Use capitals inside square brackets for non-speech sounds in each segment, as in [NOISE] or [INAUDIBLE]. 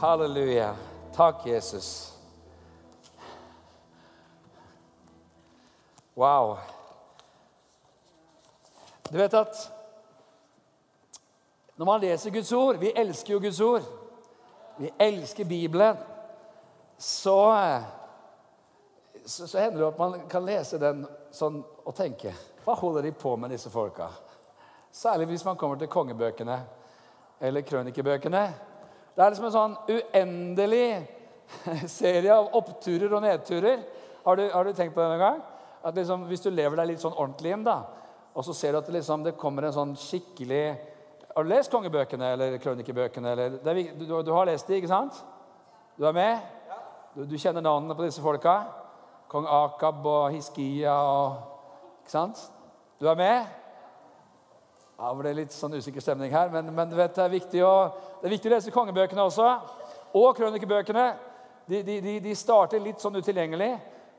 Halleluja. Takk, Jesus. Wow. Du vet at når man leser Guds ord Vi elsker jo Guds ord. Vi elsker Bibelen. Så, så, så hender det at man kan lese den sånn og tenke Hva holder de på med, disse folka? Særlig hvis man kommer til kongebøkene eller krønikebøkene. Det er liksom en sånn uendelig [LAUGHS] serie av oppturer og nedturer. Har du, har du tenkt på det en gang? At liksom, Hvis du lever deg litt sånn ordentlig inn, da, og så ser du at det, liksom, det kommer en sånn skikkelig Har du lest kongebøkene eller krønikebøkene? Eller, er, du, du, har lest de, ikke sant? Du er med? Du, du kjenner navnene på disse folka? Kong Akab og Hiskia og Ikke sant? Du er med? Ja, det ble litt sånn usikker stemning her, men, men vet, det, er å, det er viktig å lese kongebøkene også. Og krønikebøkene. De, de, de, de starter litt sånn utilgjengelig.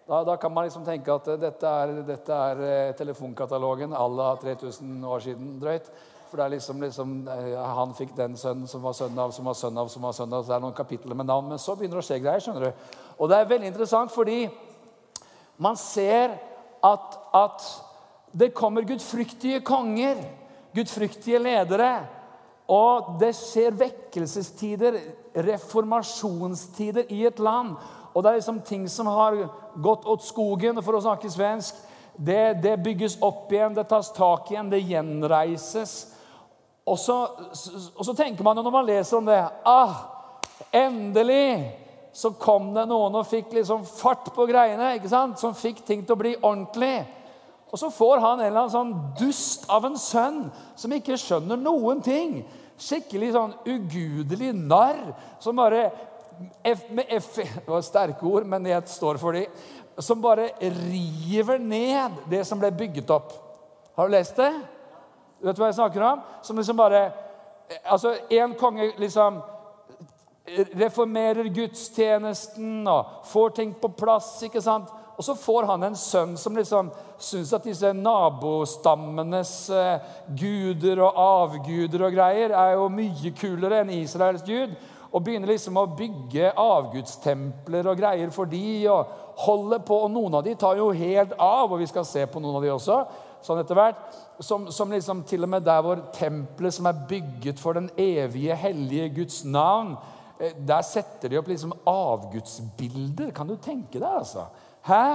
Da, da, kan man liksom tenke at dette er, dette er eh, telefonkatalogen à la 3000 år siden drøyt. For det er liksom, liksom eh, Han fikk den sønnen som var sønn av, som var sønn av, som var sønn av. Det er noen kapitler med navn. Men så begynner det å skje greier. skjønner du. Og det er veldig interessant fordi man ser at, at det kommer gudfryktige konger, gudfryktige ledere. Og det skjer vekkelsestider, reformasjonstider, i et land. Og det er liksom ting som har gått åt skogen, for å snakke svensk. Det, det bygges opp igjen, det tas tak igjen, det gjenreises. Og så, og så tenker man jo når man leser om det ah, Endelig så kom det noen og fikk liksom fart på greiene. ikke sant? Som fikk ting til å bli ordentlig. Og så får han en eller annen sånn dust av en sønn som ikke skjønner noen ting. Skikkelig sånn ugudelig narr som bare F, med F, Det var sterke ord, men jeg står for de. Som bare river ned det som ble bygget opp. Har du lest det? Vet Du hva jeg snakker om? Som liksom bare Altså, en konge liksom reformerer gudstjenesten og får ting på plass. ikke sant? Og så får han en sønn som liksom syns at disse nabostammenes eh, guder og avguder og greier er jo mye kulere enn Israels gud og begynner liksom å bygge avgudstempler og greier for de, og holder på, og Noen av de tar jo helt av, og vi skal se på noen av de også. sånn etter hvert, som, som liksom til og med der hvor tempelet som er bygget for den evige, hellige Guds navn, eh, der setter de opp liksom avgudsbilder. Kan du tenke deg, altså? Hæ?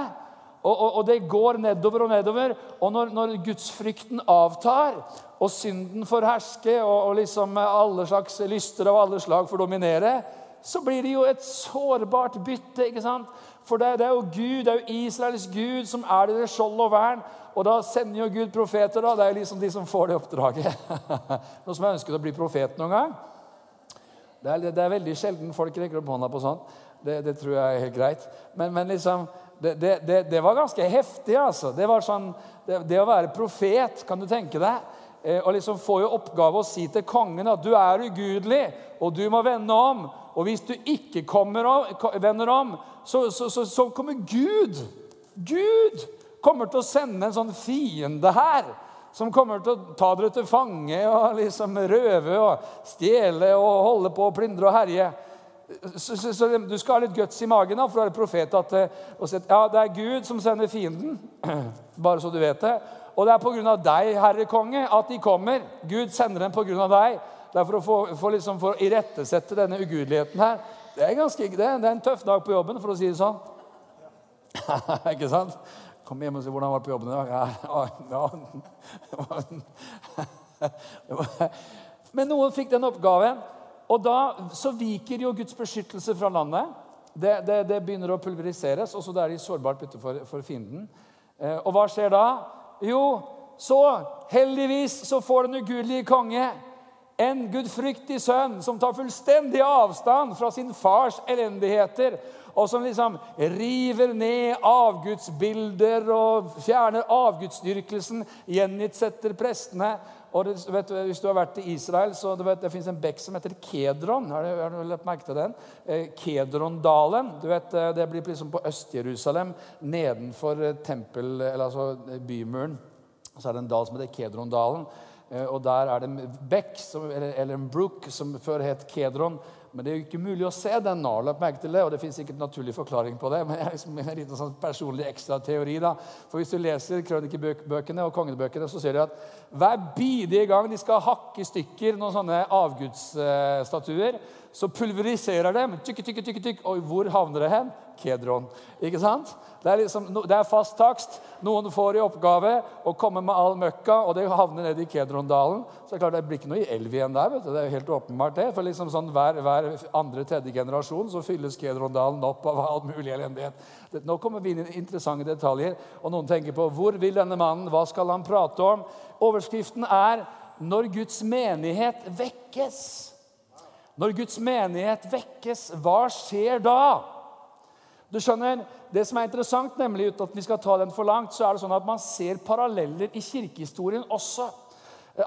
Og, og, og, det går nedover og nedover. Og når, når gudsfrykten avtar, og synden får herske, og, og liksom alle slags lyster av alle slag får dominere, så blir det jo et sårbart bytte. ikke sant? For det, det, er jo Gud, det er jo Israels Gud som er deres skjold og vern. Og da sender jo Gud profeter. da, Det er liksom de som får det oppdraget. [LAUGHS] Noen som har ønsket å bli profet noen gang? Det er, det er veldig sjelden folk rekker opp hånda på sånn. Det, det, tror jeg er helt greit. Men, men liksom, det, det, var ganske heftig. altså. Det var sånn, det, å være profet, kan du tenke deg? Eh, og liksom få i oppgave å si til kongen at du er ugudelig, og du må vende om. Og hvis du ikke om, vender om, så, så, så, så, kommer Gud. Gud kommer til å sende en sånn fiende her. Som kommer til å ta dere til fange og liksom røve og stjele og holde på å plyndre og herje. Så, så, så, Du skal ha litt guts i magen da, for å være profet. At, og si, ja, det er Gud som sender fienden. [CLEARS THROAT] Bare så du vet det. Og det er pga. deg, Herre konge, at de kommer. Gud sender dem pga. deg. Det er for å få, for liksom, for å irettesette denne ugudeligheten her. Det er, ganske, det, det er en tøff dag på jobben, for å si det sånn. [LAUGHS] Ikke sant? Kom hjem og si hvordan det var på jobben i dag. Ja, [LAUGHS] Men noen fikk den oppgaven, og da så viker jo Guds beskyttelse fra landet. Det, det, det begynner å pulveriseres, og så er de sårbart bytte for, for fienden. Eh, og hva skjer da? Jo, så heldigvis så får den ugudelige konge en gudfryktig sønn som tar fullstendig avstand fra sin fars elendigheter, og som liksom river ned avgudsbilder og fjerner avgudsdyrkelsen, gjenitsetter prestene. Og det, vet, hvis du har vært i Israel, så du vet, det fins en bekk som heter Kedron. Har du, har du lagt merke til den? Eh, Kedrondalen. Du vet, eh, Det blir liksom på Øst-Jerusalem, nedenfor eh, tempel, eller altså bymuren. Så er det en dal som heter Kedrondalen. Og der er det en bekk, eller, eller, en brook, som før het Kedron. Men det er jo ikke mulig å se den nå. lagt merke til det, og det finnes sikkert naturlig forklaring på det. men jeg liksom en liten sånn personlig ekstra teori da. For Hvis du leser krønikebøkene og kongebøkene, så ser du at hver bidige gang de skal hakke i stykker noen sånne avgudsstatuer, så pulveriserer dem. Tykk, tykk, tykk, tykk, Og hvor havner det hen? Kedron. Ikke sant? Det er, liksom, det er fast takst. Noen får i oppgave å komme med all møkka, og det havner ned i Kedrondalen. Så det er klart det blir ikke noe i elv igjen der. vet du. Det er jo helt åpenbart det. For liksom sånn hver, hver andre-tredje generasjon så fylles Kedrondalen opp av all mulig elendighet. Nå kommer vi inn i interessante detaljer, og noen tenker på hvor vil denne mannen, hva skal han prate om? Overskriften er 'Når Guds menighet vekkes'. Når Guds menighet vekkes, hva skjer da? Du skjønner, Det som er interessant, nemlig uten at vi skal ta den for langt, så er det sånn at man ser paralleller i kirkehistorien også.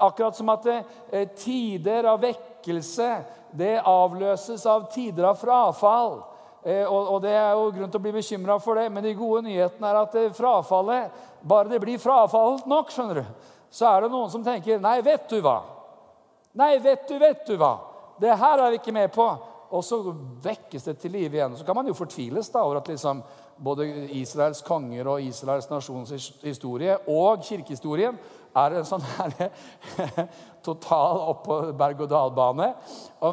Akkurat som at eh, tider av vekkelse det avløses av tider av frafall. Eh, og, Det er jo grunn til å bli bekymra for det, men de gode nyhetene er at eh, frafallet Bare det blir frafallet nok, skjønner du, så er det noen som tenker Nei, vet du hva? Nei, vet du, vet du hva? Det her er vi ikke med på og så vekkes det til live igjen. Så kan man jo fortviles da, over at liksom både Israels konger og Israels nasjons historie og kirkehistorien er en sånn her [LAUGHS] total oppå berg-og-dal-bane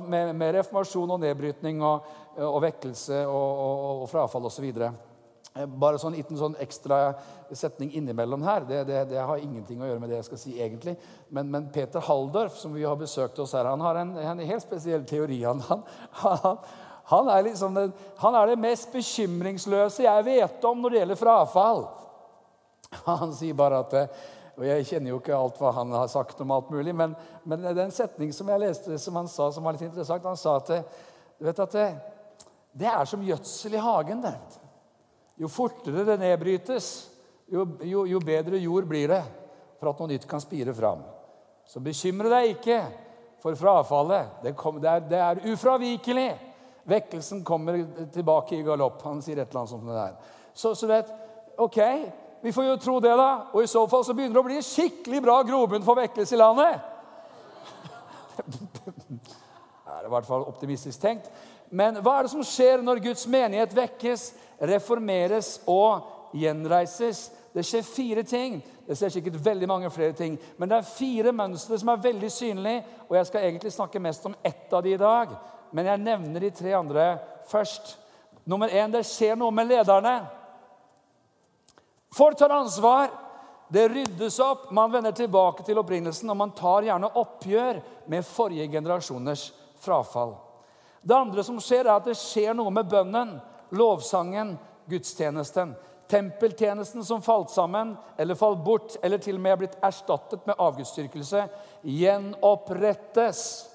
med, med, reformasjon og nedbrytning og, og vekkelse og, og, og frafall osv. Eh, bare sånn liten sånn ekstra setning innimellom her. Det, det, det, har ingenting å gjøre med det jeg skal si egentlig. Men, men Peter Halldorf, som vi har besøkt oss her, han har en, en helt spesiell teori. Han, han, han, er liksom den, han er det mest bekymringsløse jeg vet om når det gjelder frafall. Han sier bare at og Jeg kjenner jo ikke alt hva han har sagt om alt mulig, men, men det setning som jeg leste som han sa, som var litt interessant. Han sa at du vet at det, det er som gjødsel i hagen. det. Jo fortere det nedbrytes, jo, jo, jo, bedre jord blir det for at noe nytt kan spire fram. Så bekymre deg ikke for frafallet. Det, kom, det, er, det er, ufravikelig. Vekkelsen kommer tilbake i galopp. Han sier et eller annet sånt der. Så, så vet, ok, vi får jo tro det, da. Og i så fall så begynner det å bli skikkelig bra grobunn for vekkelse i landet. [LAUGHS] det er i hvert fall optimistisk tenkt. Men hva er det som skjer når Guds menighet vekkes? Reformeres og gjenreises. Det skjer fire ting. Det skjer sikkert veldig mange flere ting. Men det er fire mønstre som er veldig synlige, og jeg skal egentlig snakke mest om ett av de i dag. Men jeg nevner de tre andre først. Nummer én det skjer noe med lederne. Folk tar ansvar. Det ryddes opp, man vender tilbake til opprinnelsen, og man tar gjerne oppgjør med forrige generasjoners frafall. Det andre som skjer, er at det skjer noe med bønnen lovsangen, gudstjenesten. Tempeltjenesten som falt sammen eller falt bort, eller til og med er blitt erstattet med avgudsdyrkelse, gjenopprettes.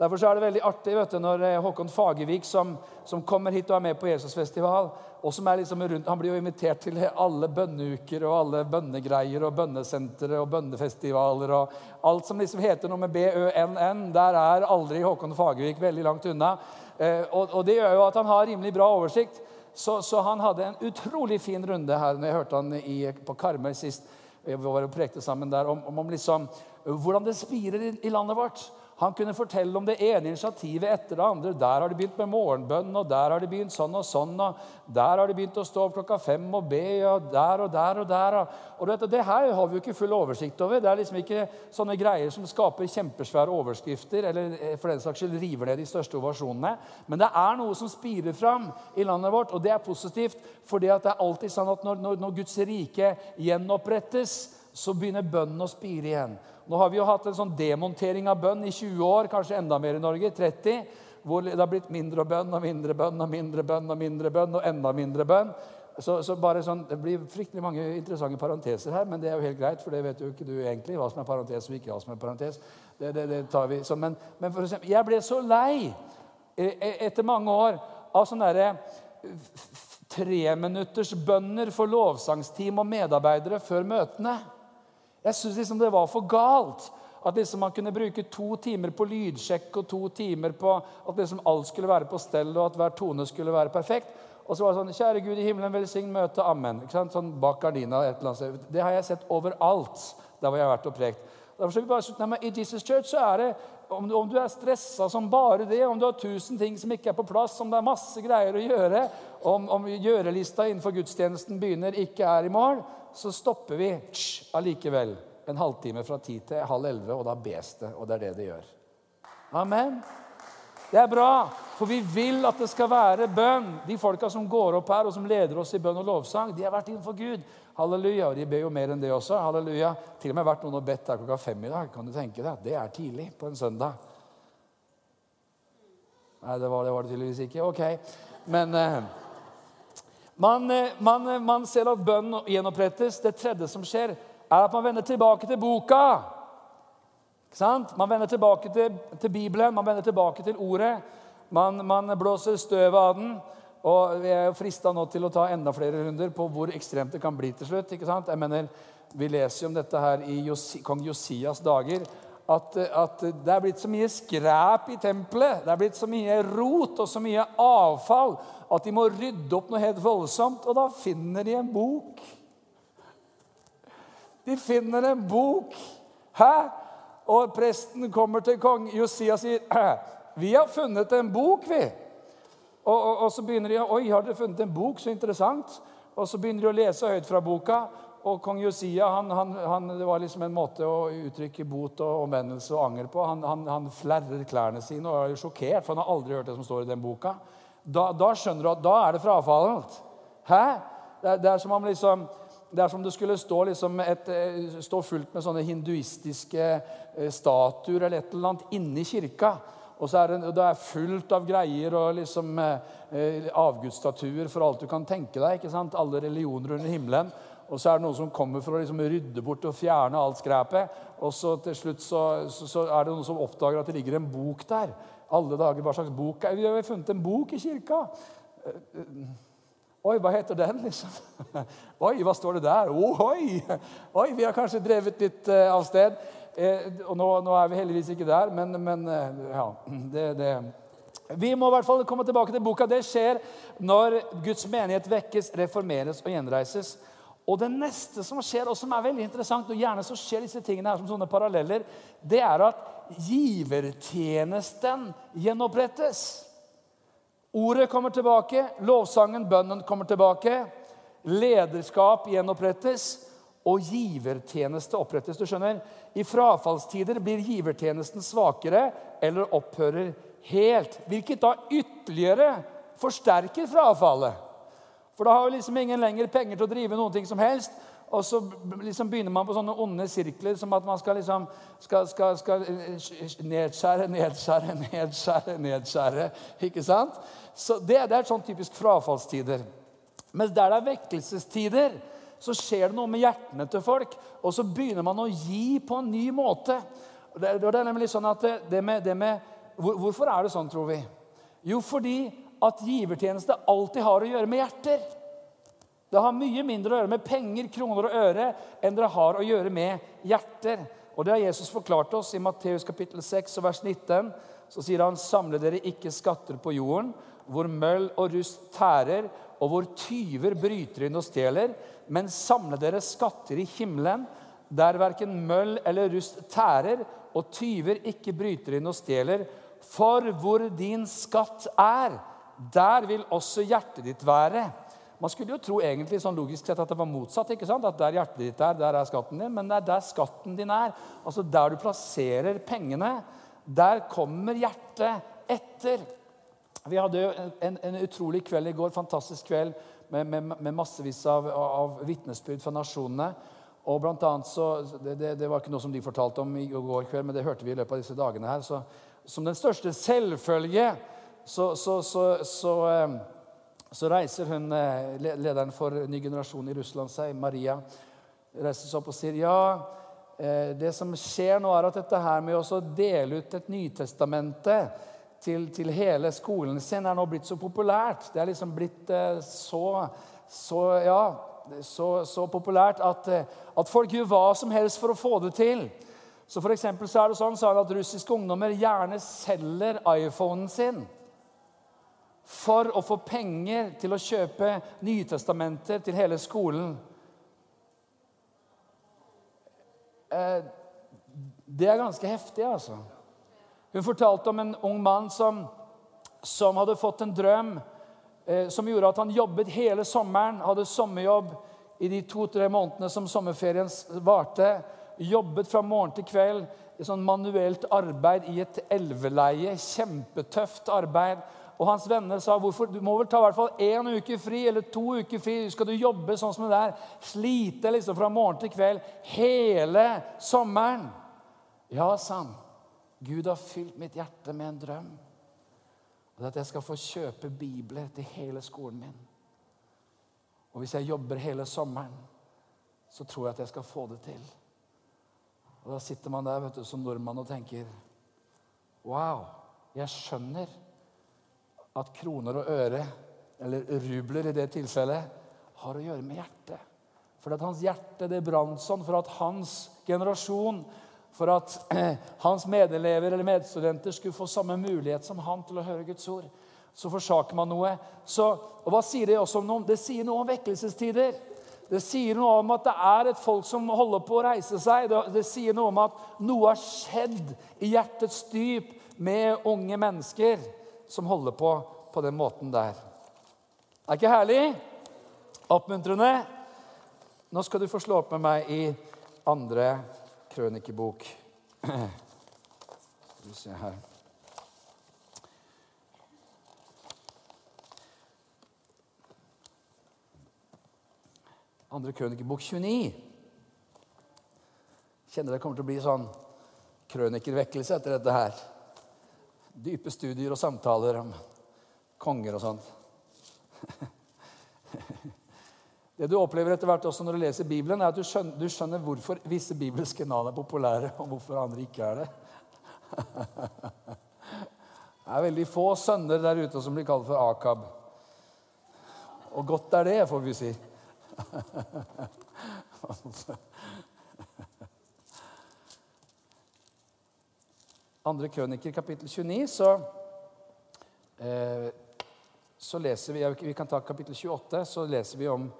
Derfor er det veldig artig vet du, når eh, Håkon Fagervik, som, som kommer hit og er med på Jesusfestival og som er liksom rundt, Han blir jo invitert til alle bønneuker og alle bønnegreier og bønnesentre og bønnefestivaler og alt som liksom heter noe med BØNN. Der er aldri Håkon Fagervik veldig langt unna. Eh, og, og, det gjør jo at han har rimelig bra oversikt. Så, så, han hadde en utrolig fin runde her når jeg hørte han i, på Karmøy sist. Vi var og prekte sammen der om, om liksom, hvordan det spirer i, i landet vårt. Han kunne fortelle om det ene initiativet etter det andre. Der har de begynt med morgenbønn, og der har de begynt sånn og sånn. og Der har de begynt å stå opp klokka fem og be, og der og der og der. Og vet, Det her har vi jo ikke full oversikt over. Det er liksom ikke sånne greier som skaper kjempesvære overskrifter, eller eh, for den saks skyld river ned de største ovasjonene. Men det er noe som spirer fram i landet vårt, og det er positivt. For det er alltid sånn at når, når, når Guds rike gjenopprettes, så begynner bønnen å spire igjen. Nå har vi jo hatt en sånn demontering av bønn i 20 år, kanskje enda mer i Norge. 30, Hvor det har blitt mindre bønn og mindre bønn og mindre bønn og mindre bønn og enda mindre bønn. Så, så bare sånn, Det blir fryktelig mange interessante parenteser her, men det er jo helt greit, for det vet jo ikke du egentlig, hva som er parentes og ikke hva som er parentes. Det, det, det tar vi. Så, men, men for eksempel, jeg ble så lei e, e, etter mange år av sånne derre treminuttersbønner for lovsangsteam og medarbeidere før møtene. Jeg syns liksom det var for galt. At liksom man kunne bruke to timer på lydsjekk og to timer på at liksom alt skulle være på stell, og at hver tone skulle være perfekt. Og så var det sånn Kjære Gud i himmelen, velsign møtet. Amen. Ikke sant? Sånn bak gardina. et eller annet sted. Det har jeg sett overalt der hvor jeg har vært og prekt. Derfor skal vi bare, nei, I Jesus Church så er det om du, om du er stressa som bare det, om du har tusen ting som ikke er på plass, om det er masse greier å gjøre, om, om gjørelista innenfor gudstjenesten begynner, ikke er i mål, så stopper vi allikevel en halvtime fra ti til halv elleve, og da bes det. Og det er det det gjør. Amen. Det er bra, for vi vil at det skal være bønn. De folka som går opp her og som leder oss i bønn og lovsang, de har vært innenfor Gud. Halleluja. Og de ber jo mer enn det også. Halleluja. Til og med vært noen og bedt der klokka fem i dag. Kan du tenke deg? Det er tidlig på en søndag. Nei, det var det, var det tydeligvis ikke. Ok. Men eh, man, eh, man, eh, man, ser at bønn gjenopprettes. Det tredje som skjer, er at man vender tilbake til boka. Ikke sant? Man vender tilbake til, til Bibelen, man vender tilbake til ordet. Man, man blåser støvet av den. Og vi er jo frista nå til å ta enda flere runder på hvor ekstremt det kan bli til slutt. ikke sant? Jeg mener, Vi leser jo om dette her i Josi, kong Josias dager. At, at, det er blitt så mye skræp i tempelet, det er blitt så mye rot og så mye avfall at de må rydde opp noe helt voldsomt. Og da finner de en bok. De finner en bok. Hæ? Og presten kommer til kong Josia og sier, 'Vi har funnet en bok, vi.' Og, og, og, så begynner de Oi, har dere funnet en bok? Så interessant. Og så begynner de å lese høyt fra boka. Og kong Josia han, han, han, det var liksom en måte å uttrykke bot og omvendelse og anger på. Han, han, flerrer klærne sine og er sjokkert, for han har aldri hørt det som står i den boka. Da, da skjønner du at da er det frafallent. Hæ? Det, det, er som om liksom, det er som det skulle stå, liksom et, eh, stå fullt med sånne hinduistiske eh, statuer eller et eller annet inni kirka. Og så er det, det er fullt av greier og liksom eh, eh, avgudsstatuer for alt du kan tenke deg. ikke sant? Alle religioner under himmelen. Og så er det noen som kommer for å liksom rydde bort og fjerne alt skræpet. Og så til slutt så, så, så, er det noen som oppdager at det ligger en bok der. Alle dager, Hva slags bok? Vi har funnet en bok i kirka. Eh, eh, oi, hva heter den, liksom? [LAUGHS] Oi, hva står det der? Oh, oi! vi har kanskje drevet litt uh, av sted. Eh, og nå, nå, er vi heldigvis ikke der, men, men eh, ja, det, det. Vi må i hvert fall komme tilbake til boka. Det skjer når Guds menighet vekkes, reformeres og gjenreises. Og det neste som skjer, og som er veldig interessant, og gjerne så skjer disse tingene her som sånne paralleller, det er at givertjenesten gjenopprettes. Ordet kommer tilbake, lovsangen, bønnen kommer tilbake. Lederskap gjenopprettes og givertjeneste opprettes. Du skjønner, I frafallstider blir givertjenesten svakere eller opphører helt. Hvilket da ytterligere forsterker frafallet. For da har jo liksom ingen lenger penger til å drive noen ting som helst. Og så liksom begynner man på sånne onde sirkler som at man skal, liksom, skal, skal, skal nedskjære, nedskjære, nedskjære, nedskjære. Ikke sant? Så det, det er sånn typisk frafallstider. Mens der det er vekkelsestider, så skjer det noe med hjertene til folk, og så begynner man å gi på en ny måte. Det, det er nemlig sånn at det, det med, det med hvor, Hvorfor er det sånn, tror vi? Jo, fordi at givertjeneste alltid har å gjøre med hjerter. Det har mye mindre å gjøre med penger, kroner og øre enn det har å gjøre med hjerter. Og Det har Jesus forklart oss i Matteus kapittel 6 vers 19. Så sier han, samle dere ikke skatter på jorden, hvor møll og rust tærer, og hvor tyver bryter inn og stjeler, men samle dere skatter i himmelen, der verken møll eller rust tærer, og tyver ikke bryter inn og stjeler. For hvor din skatt er, der vil også hjertet ditt være. Man skulle jo tro egentlig sånn logisk sett at det var motsatt. ikke sant? At Der hjertet ditt er, der er skatten din. Men det er der skatten din er. Altså Der du plasserer pengene, der kommer hjertet etter. Vi hadde jo en, en utrolig kveld i går. Fantastisk kveld med, med, med massevis av, av vitnesbyrd fra nasjonene. Og blant annet så, det, det, det, var ikke noe som de fortalte om i går kveld, men det hørte vi i løpet av disse dagene her. Så, som den største selvfølge så, så, så, så reiser hun, eh, lederen for ny generasjon i Russland seg, Maria, reiser seg opp og sier ja, eh, det som skjer nå, er at dette her med å dele ut et Nytestamente til, til, hele skolen sin er nå blitt så populært. Det er liksom blitt eh, så, så, ja, så, så populært at, at, folk gjør hva som helst for å få det til. Så for så er det sånn så at Russiske ungdommer gjerne selger iPhonen sin for å få penger til å kjøpe Nytestamenter til hele skolen. Eh, det er ganske heftig, altså. Hun fortalte om en ung mann som, som hadde fått en drøm eh, som gjorde at han jobbet hele sommeren, hadde sommerjobb i de to-tre månedene som sommerferien varte. Jobbet fra morgen til kveld i sånn manuelt arbeid i et elveleie. Kjempetøft arbeid. Og hans venner sa hvorfor, du må vel ta i hvert fall én uke fri eller to uker fri. Skal du jobbe sånn som det der? Slite liksom fra morgen til kveld hele sommeren? Ja, sa han. Gud har fylt mitt hjerte med en drøm. Og det er at jeg skal få kjøpe bibler til hele skolen min. Og hvis jeg jobber hele sommeren, så tror jeg at jeg skal få det til. Og Da sitter man der vet du, som nordmann og tenker Wow, jeg skjønner at kroner og øre, eller rubler i det tilfellet, har å gjøre med hjertet. For at hans hjerte det brant sånn for at hans generasjon, for at [CLEARS THROAT] hans medelever eller medstudenter skulle få samme mulighet som han til å høre Guds ord. Så forsaker man noe. Så, og Hva sier det også om noe? Det sier noe om vekkelsestider. Det sier noe om at det er et folk som holder på å reise seg. Det, det sier noe om at noe har skjedd i hjertets dyp med unge mennesker som holder på på den måten der. Er ikke herlig? Oppmuntrende? Nå skal du få slå opp med meg i andre krønikebok. [CLEARS THROAT] Skal vi se her Andre krønikebok 29. Kjenner det kommer til å bli sånn krønikervekkelse etter dette her dype studier og samtaler om konger og sånt. Det du opplever etter hvert også når du leser Bibelen, er at du skjønner, du skjønner hvorfor visse bibelske navn er populære, og hvorfor andre ikke er det. Det er veldig få sønner der ute som blir kalt for Akab. Og godt er det, får vi si. Andre krøniker, kapittel 29, så, eh, så leser vi Vi kan ta kapittel 28. Så leser vi om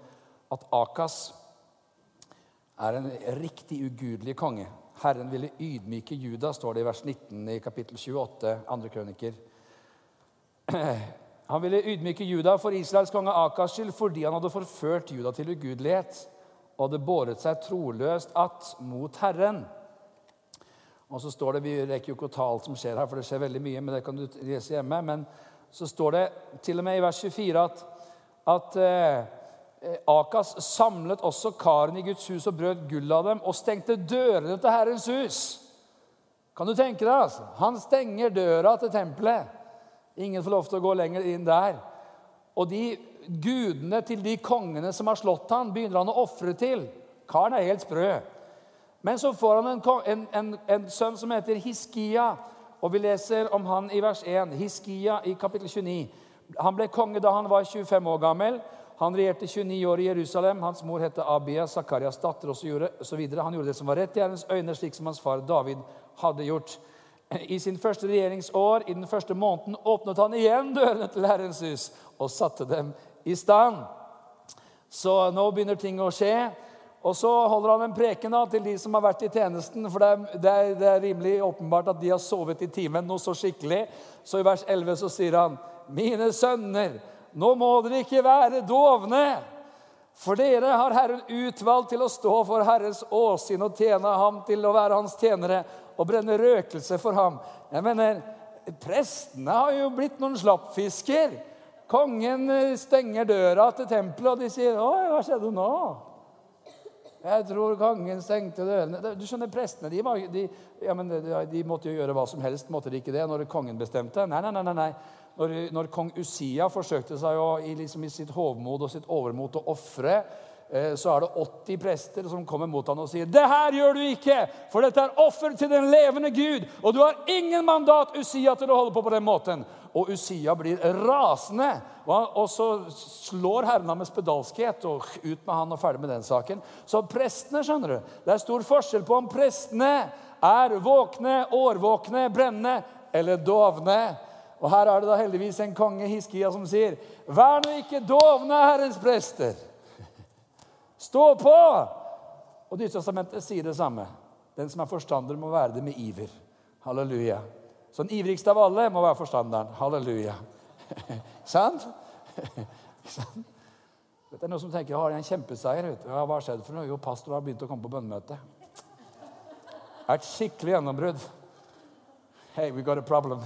at Akas er en riktig ugudelig konge. Herren ville ydmyke Juda, står det i vers 19 i kapittel 28, andre krøniker. [CLEARS THROAT] Han ville ydmyke Juda for Israels konge Akas skyld fordi han hadde forført Juda til ugudelighet og hadde båret seg troløst att mot Herren. Og så står det, Vi rekker jo ikke å ta alt som skjer her, for det skjer veldig mye. men det kan du lese hjemme, Men så står det til og med i vers 24 at, at eh, Akas samlet også karene i Guds hus og brøt gull av dem og stengte dørene til Herrens hus. Kan du tenke deg? altså? Han stenger døra til tempelet. Ingen får lov til å gå lenger inn der. Og de gudene til de kongene som har slått han, begynner han å ofre til. Karen er helt sprø. Men så får han en, en, en, en, sønn som heter Hiskia. Og vi leser om han i vers 1. Hiskia i kapittel 29. Han ble konge da han var 25 år gammel. Han regjerte 29 år i Jerusalem. Hans mor het Abia, Zakarias datter osv. Han gjorde det som var rett i Herrens øyne, slik som hans far David hadde gjort. I sin første regjeringsår, i den første måneden, åpnet han igjen dørene til Herrens hus og satte dem i stand. Så nå begynner ting å skje. Og så holder han en preken da, til de som har vært i tjenesten. For det er, det, er, det er, rimelig åpenbart at de har sovet i timen noe så skikkelig. Så i vers 11 så sier han, 'Mine sønner, nå må dere ikke være dovne.' For dere har Herren utvalgt til å stå for Herrens åsyn og tjene ham til å være hans tjenere og brenne røkelse for ham. Jeg mener, Prestene har jo blitt noen slappfisker. Kongen stenger døra til tempelet, og de sier 'Oi, hva skjedde nå?' Jeg tror kongen stengte dørene. Du skjønner, Prestene de, var, de, ja, men, de, måtte jo gjøre hva som helst. Måtte de ikke det når kongen bestemte? Nei, nei, nei. nei. Når, når kong Usia forsøkte seg å, i, liksom, i sitt hovmod og sitt overmot å ofre Eh, så er det 80 prester som kommer mot ham og sier, 'Det her gjør du ikke, for dette er offer til den levende Gud.' 'Og du har ingen mandat, Usia, til å holde på på den måten.' Og Usia blir rasende. Og så slår Herren ham med spedalskhet og ut med han og ferdig med den saken. Så prestene, skjønner du Det er stor forskjell på om prestene er våkne, årvåkne, brennende eller dovne. Og her er det da heldigvis en konge, Hiskia, som sier, 'Vær nå ikke dovne, Herrens prester.' Stå på! Og Nytestamentet sier det samme. Den som er forstander, må være det med iver. Halleluja. Så den ivrigste av alle må være forstanderen. Halleluja. [LAUGHS] Sant? [LAUGHS] Det er noen som tenker har jeg en kjempeseier. Vet du. Ja, hva har skjedd for noe? Jo, pastor har begynt å komme på bønnemøte. Et skikkelig gjennombrudd. Hey, we got a problem.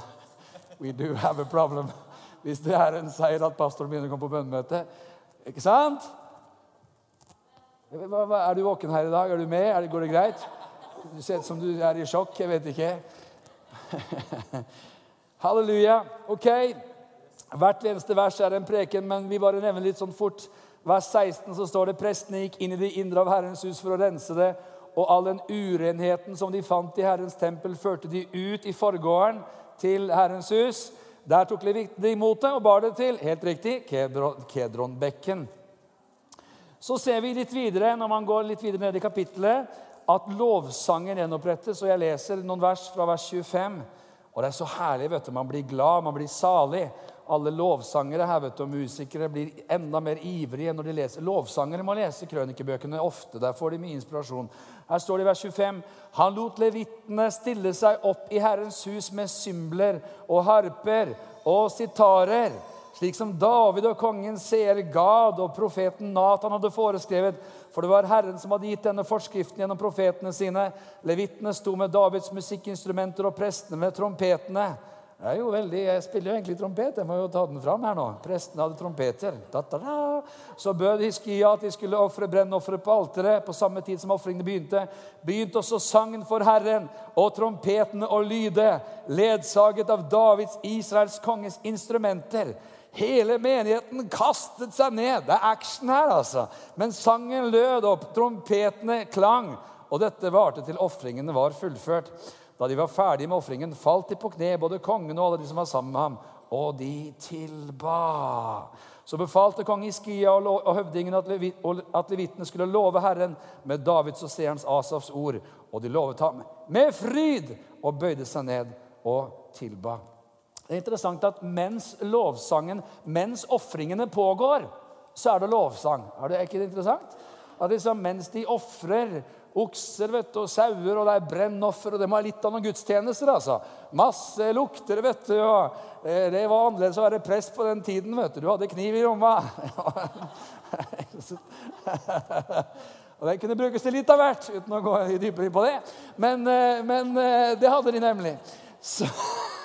We do have a problem. Hvis det er en seier at pastoren begynner å komme på bønnemøte. Ikke sant? Hva, hva, er du våken her i dag? Er du med? Er det, går det greit? Du ser ut som du er i sjokk. Jeg vet ikke. [LAUGHS] Halleluja. Ok. Hvert eneste vers er en preken, men vi bare nevner litt sånn fort. Vers 16 så står det prestene gikk inn i det indre av Herrens hus for å rense det, og all den urenheten som de fant i Herrens tempel, førte de ut i forgården til Herrens hus. Der tok de imot det og bar det til helt riktig, Kedronbekken. Så ser vi litt videre, når man går litt videre ned i kapittelet, at lovsangen gjenopprettes. Og jeg leser noen vers fra vers 25. Og det er så herlig. vet du, Man blir glad, man blir salig. Alle lovsangere her, vet du, og musikere blir enda mer ivrige når de leser. Lovsangere må lese krønikebøkene ofte. Der får de mye inspirasjon. Her står det i vers 25.: Han lot levitene stille seg opp i Herrens hus med symbler og harper og sitarer, slik som David og kongen ser Gad og profeten Natan hadde foreskrevet. For det var Herren som hadde gitt denne forskriften gjennom profetene sine. Levitene sto med Davids musikkinstrumenter og prestene med trompetene. Jo veldig, Jeg spiller jo egentlig trompet. Jeg må jo ta den fram her nå. Prestene hadde trompeter. Da, da, da. Så bød Hiskia at de skulle ofre brennofferet på alteret på samme tid som ofringene begynte. Begynte også sangen for Herren og trompetene å lyde, ledsaget av Davids, Israels konges instrumenter. Hele menigheten kastet seg ned. Det er action her, altså. Men sangen lød opp, trompetene klang, og dette varte til ofringene var fullført. Da de var ferdige med ofringen, falt de på kne, både kongen og alle de som var sammen med ham, og de tilba. Så befalte kong Iskia og høvdingen at levitene skulle love Herren med Davids og seerens Asafs ord. Og de lovet ham med fryd og bøyde seg ned og tilba. Det er interessant at mens lovsangen, mens ofringene pågår, så er det lovsang. Er det ikke interessant? At liksom, Mens de ofrer okser vet du, og sauer, og det er brennoffer, og det må være litt av noen gudstjenester. altså. Masse lukter, vet du. og eh, Det var annerledes å være prest på den tiden. vet Du Du hadde kniv i lomma. [LAUGHS] og Den kunne brukes til litt av hvert, uten å gå dypere inn på det. Men, eh, men eh, det hadde de nemlig. Så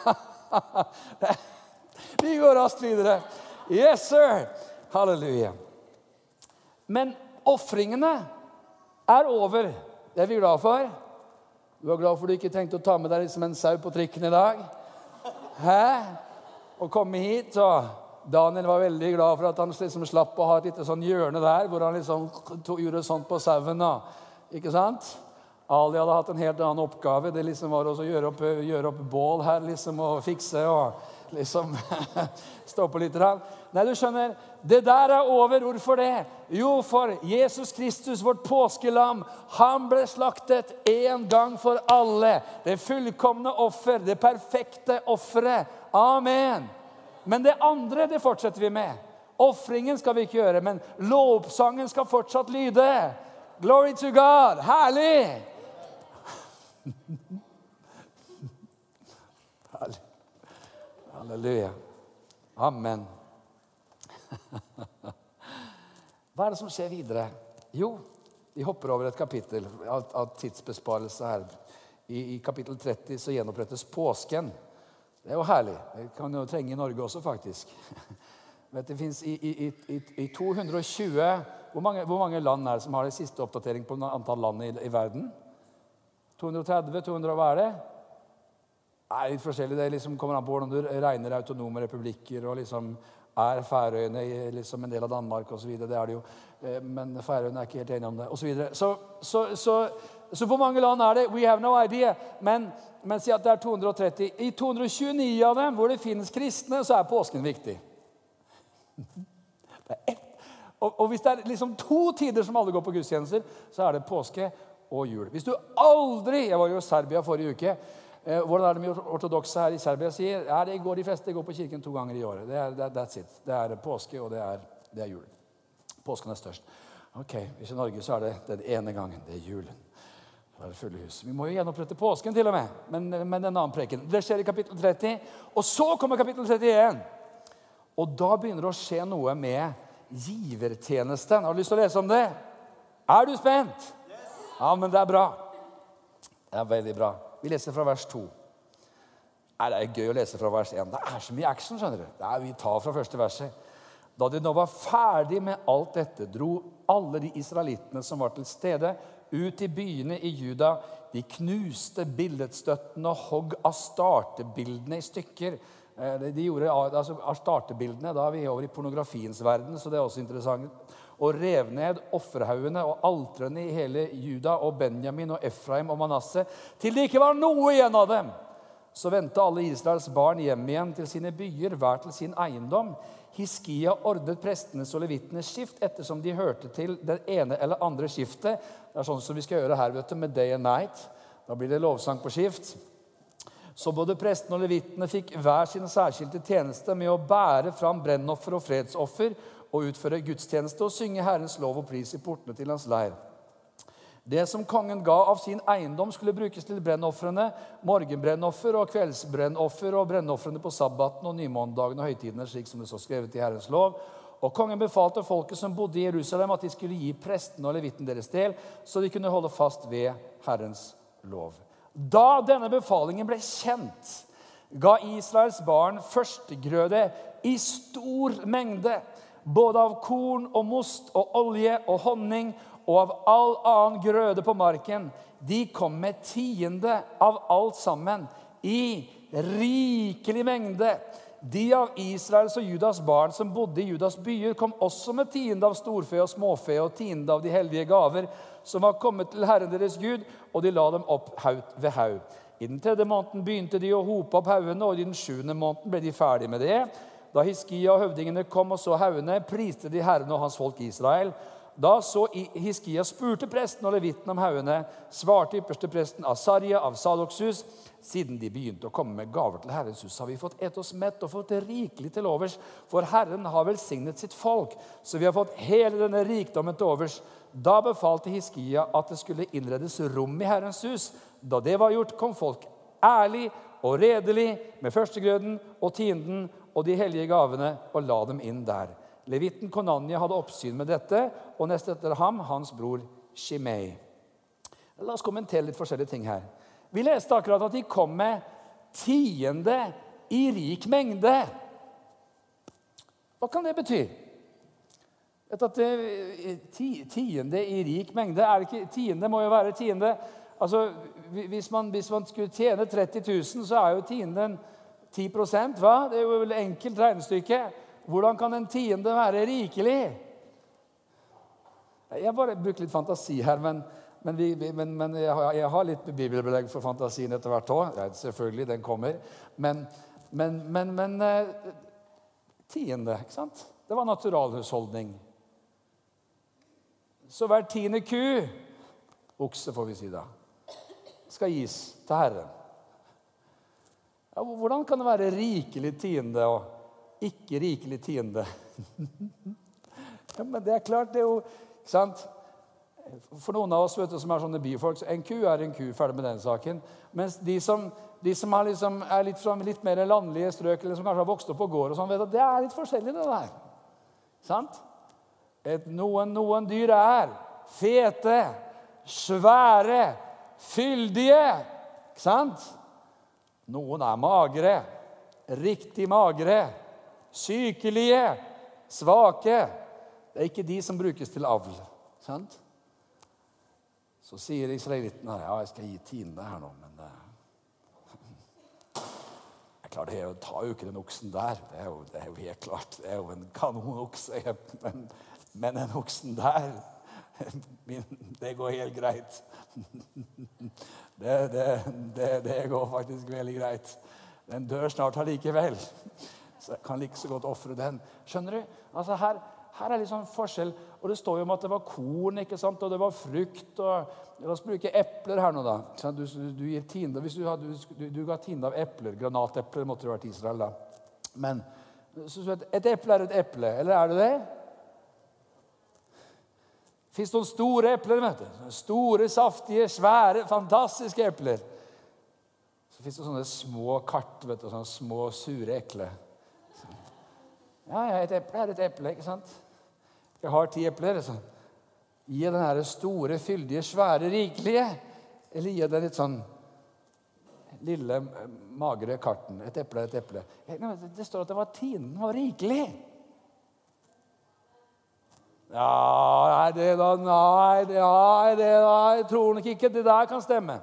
[LAUGHS] [LAUGHS] Vi går raskt videre. Yes, sir! Halleluja. Men ofringene er over. Det er vi glad for. Du er glad for du ikke tenkte å ta med deg liksom en sau på trikken i dag? Hæ? Og komme hit. og Daniel var veldig glad for at han liksom slapp å ha et lite sånn hjørne der hvor han liksom gjorde sånt på sauen. Ikke sant? Ali hadde hatt en helt annen oppgave. Det liksom var å gjøre opp, gjøre opp bål her liksom, og fikse og liksom [LAUGHS] stå på litt. Nei, du skjønner, det der er over. Hvorfor det? Jo, for Jesus Kristus, vårt påskelam, han ble slaktet én gang for alle. Det fullkomne offer, det perfekte offeret. Amen. Men det andre det fortsetter vi med. Ofringen skal vi ikke gjøre, men lovsangen skal fortsatt lyde. Glory to God! Herlig! Halleluja. Amen. Hva er det som skjer videre? Jo, vi hopper over et kapittel av, av tidsbesparelse her. I, I, kapittel 30 så gjenopprettes påsken. Det er jo herlig. Det kan jo trenge i Norge også, faktisk. Vet, det fins i, i, i, 220 hvor mange, hvor mange, land er det som har det siste oppdatering på antall land i, verden? 230? 200, hva er det? Det er litt forskjellig. Det liksom kommer an på hvordan du regner autonome republikker. og liksom Er Færøyene liksom en del av Danmark osv.? Det er det jo. Eh, men Færøyene er ikke helt enige om det. Og så, videre. så, så, så, så hvor mange land er det? We have no idea. Men, men si at det er 230. I 229 av dem hvor det finnes kristne, så er påsken viktig. [LAUGHS] Det er ett. Og, og hvis det er liksom to tider som alle går på gudstjenester, så er det påske og jul. Hvis du aldri Jeg var jo i Serbia forrige uke. Eh, hvordan er det med ortodokse her i Serbia sier? Ja, det går, De fleste går på kirken to ganger i året. Det er, that, that's it. Det er påske, og det er, det er jul. Påsken er størst. Ok, Hvis i Norge så er det den ene gangen. Det er julen. Det fulle hus. Vi må jo gjenopprette påsken, til og med. Men, men en annen preken. Det skjer i kapittel 30. Og så kommer kapittel 31. Og da begynner det å skje noe med givertjenesten. Har du lyst til å lese om det? Er du spent? Ja, men det er bra. Det er veldig bra. Vi leser fra vers 2. Nei, Det er gøy å lese fra vers 1. Det er så mye action. skjønner du. Er, vi tar fra første verset. Da de nå var ferdig med alt dette, dro alle de israelittene som var til stede, ut i byene i Juda. De knuste billedstøttene og hogg astartebildene i stykker. Eh, de gjorde altså, Astartebildene da er vi over i pornografiens verden, så det er også interessant. Og rev ned offerhaugene og altrene i hele Juda og Benjamin og Efraim og Manasseh, til det ikke var noe igjen av dem. Så vendte alle Israels barn hjem igjen til sine byer, hver til sin eiendom. Hiskia ordnet prestenes og levitenes skift ettersom de hørte til det ene eller andre skiftet. Det er sånn som vi skal gjøre her vet du, med Day and Night. Da blir det lovsang på skift. Så både prestene og levittene fikk hver sin særskilte tjeneste med å bære fram brennoffer og fredsoffer og utføre gudstjeneste og synge Herrens lov og pris i portene til hans leir. Det som kongen ga av sin eiendom, skulle brukes til brennofrene, morgenbrennoffer og kveldsbrennoffer og brennofrene på sabbaten og nymånedagen og høytidene, slik som det så skrevet i Herrens lov. Og kongen befalte folket som bodde i Jerusalem, at de skulle gi prestene og levitten deres del, så de kunne holde fast ved Herrens lov. Da denne befalingen ble kjent, ga Israels barn førstegrøde i stor mengde, både av korn og most og olje og honning og av all annen grøde på marken. De kom med tiende av alt sammen, i rikelig mengde. De av Israels og Judas barn som bodde i Judas byer, kom også med tiende av storfe og småfe og tiende av de hellige gaver som var kommet til Herren deres Gud, og de la dem opp haug ved haug. I den tredje måneden begynte de å hope opp haugene, og i den sjuende måneden ble de ferdige med det. Da Hiskia og høvdingene kom og så haugene, priste de Herren og hans folk Israel. Da så Hiskia spurte presten og levitten om haugene, svarte ypperste presten Asarja av Sadoks hus. Siden de begynte å komme med gaver til Herrens hus, har vi fått et oss mett og fått rikelig til overs. For Herren har velsignet sitt folk, så vi har fått hele denne rikdommen til overs. Da befalte Hiskia at det skulle innredes rom i Herrens hus. Da det var gjort, kom folk ærlig og redelig med førstegrøden og tienden og de hellige gavene og la dem inn der. Levitten Konanya hadde oppsyn med dette, og nest etter ham hans bror Shimei. La oss kommentere litt forskjellige ting her. Vi leste akkurat at de kom med tiende i rik mengde. Hva kan det bety? At det, tiende i rik mengde er det ikke, Tiende må jo være tiende. Altså, hvis man, hvis man skulle tjene 30 000, så er jo tienden 10% hva? Det er jo et enkelt regnestykke. Hvordan kan en tiende være rikelig? Jeg bare bruker litt fantasi her, men, men, vi, men, men jeg, har, jeg, har, litt bibelbelegg for fantasien etter hvert òg. Selvfølgelig, den kommer. Men, men eh, tiende, ikke sant? Det var naturalhusholdning. Så hver tiende ku, okse får vi si da, skal gis til Herren. Ja, hvordan kan det være rikelig tiende? og ikke rikelig tiende. [LAUGHS] ja, men det er klart, det er jo sant? For noen av oss vet du, som er sånne byfolk, så en ku er en ku. Ferdig med den saken. Mens de som, de som er, liksom, er litt fra litt mer landlige strøk, eller som kanskje har vokst opp på gård, og sånn, vet at det er litt forskjellig, det der. Sant? Et, noen, noen dyr er fete, svære, fyldige. Ikke sant? Noen er magre. Riktig magre sykelige, svake. Det er ikke de som brukes til avl. Sant? Så sier israelittene ja, jeg skal gi tiende her nå, men [LAUGHS] det, er klart, det tar jo ikke den oksen der. Det er jo, det er jo helt klart. Det er jo en kanonokse. [LAUGHS] Men, men den oksen der [LAUGHS] Det går helt greit. [LAUGHS] Det, det, det, går faktisk veldig greit. Den dør snart allikevel. [LAUGHS] Så jeg kan like så godt ofre den. Skjønner du? Altså her, her er litt sånn forskjell. Og det står jo om at det var korn ikke sant? og det var frukt. og La oss bruke epler her nå, da. Du, du gir tiende, hvis du, hadde, du, du ga tiende av epler. Granatepler måtte det vært Israel, da. Men et eple er et eple. Eller er det det? Fins noen store epler. vet du. Store, saftige, svære, fantastiske epler. Så fins det sånne små kart, vet du, sånne små, sure ekle. Ja, ja, et eple er et eple, ikke sant? Jeg har ti epler. Så. Gi den her store, fyldige, svære, rikelige. Eller gi den litt sånn lille, magre karten. Et eple er et eple. Det står at det var tinen var rikelig. Ja, nei, det da Nei, det, nei, det da, jeg tror nok ikke det der kan stemme.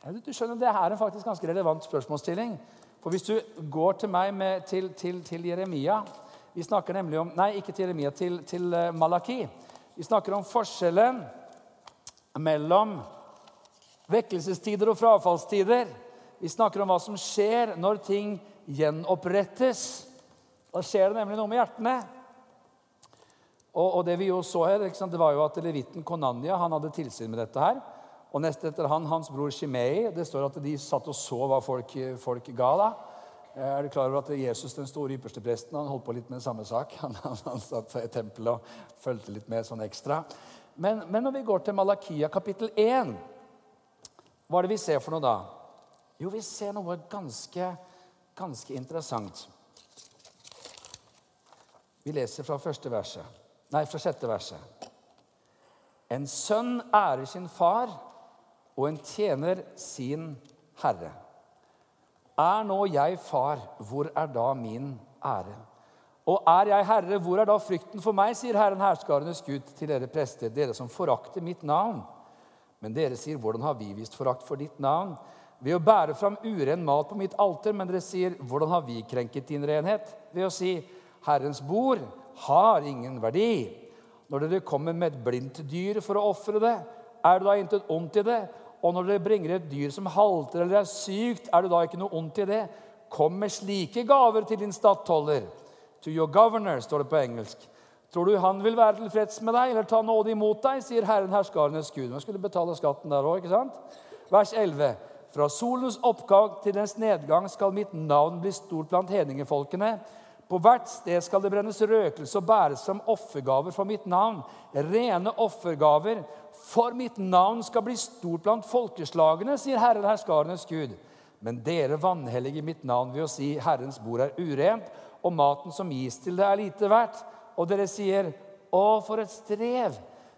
Ja, du skjønner, Det her er faktisk ganske relevant spørsmålsstilling. For hvis du går til meg med, til, til, til, Jeremia Vi snakker nemlig om Nei, ikke til Jeremia, til, til eh, Malaki. Vi snakker om forskjellen mellom vekkelsestider og frafallstider. Vi snakker om hva som skjer når ting gjenopprettes. Da skjer det nemlig noe med hjertene. Og, og det vi jo så her, det var jo at levitten Konanya han hadde tilsyn med dette. her. Og nest etter han, hans bror Shimei. Det står at de satt og så hva folk, folk ga. da. Er du klar over at Jesus, den store ypperste presten, han holdt på litt med samme sak? [LAUGHS] Han, han, han satt i tempelet og fulgte litt med sånn ekstra. Men, men, når vi går til Malakia kapittel 1, hva er det vi ser for noe da? Jo, vi ser noe ganske, ganske interessant. Vi leser fra første verset. Nei, fra sjette verset. En sønn ærer sin far, og en tjener sin herre. Er nå jeg far, hvor er da min ære? Og er jeg herre, hvor er da frykten for meg, sier Herren herskarenes Gud til dere prester, dere som forakter mitt navn. Men dere sier, hvordan har vi vist forakt for ditt navn? Ved å bære fram uren mat på mitt alter. Men dere sier, hvordan har vi krenket din renhet? Ved å si, Herrens bord har ingen verdi. Når dere kommer med et blindt dyr for å ofre det, er det da intet ondt i det? Og når dere bringer et dyr som halter eller er sykt, er det da ikke noe ondt i det? Kom med slike gaver til din stattholder. To your governor, står det på engelsk. Tror du han vil være tilfreds med deg eller ta nåde imot deg, sier Herren herskarenes Gud. Man skulle betale skatten der òg, ikke sant? Vers 11. Fra solens oppgang til dens nedgang skal mitt navn bli stort blant hedningefolkene. På hvert sted skal det brennes røkelse og bæres som offergaver for mitt navn. Rene offergaver. For mitt navn skal bli stort blant folkeslagene, sier Herren herskarenes Gud. Men dere vanhellige mitt navn ved å si Herrens bord er urent, og maten som gis til det, er lite verdt. Og dere sier, Å, for et strev!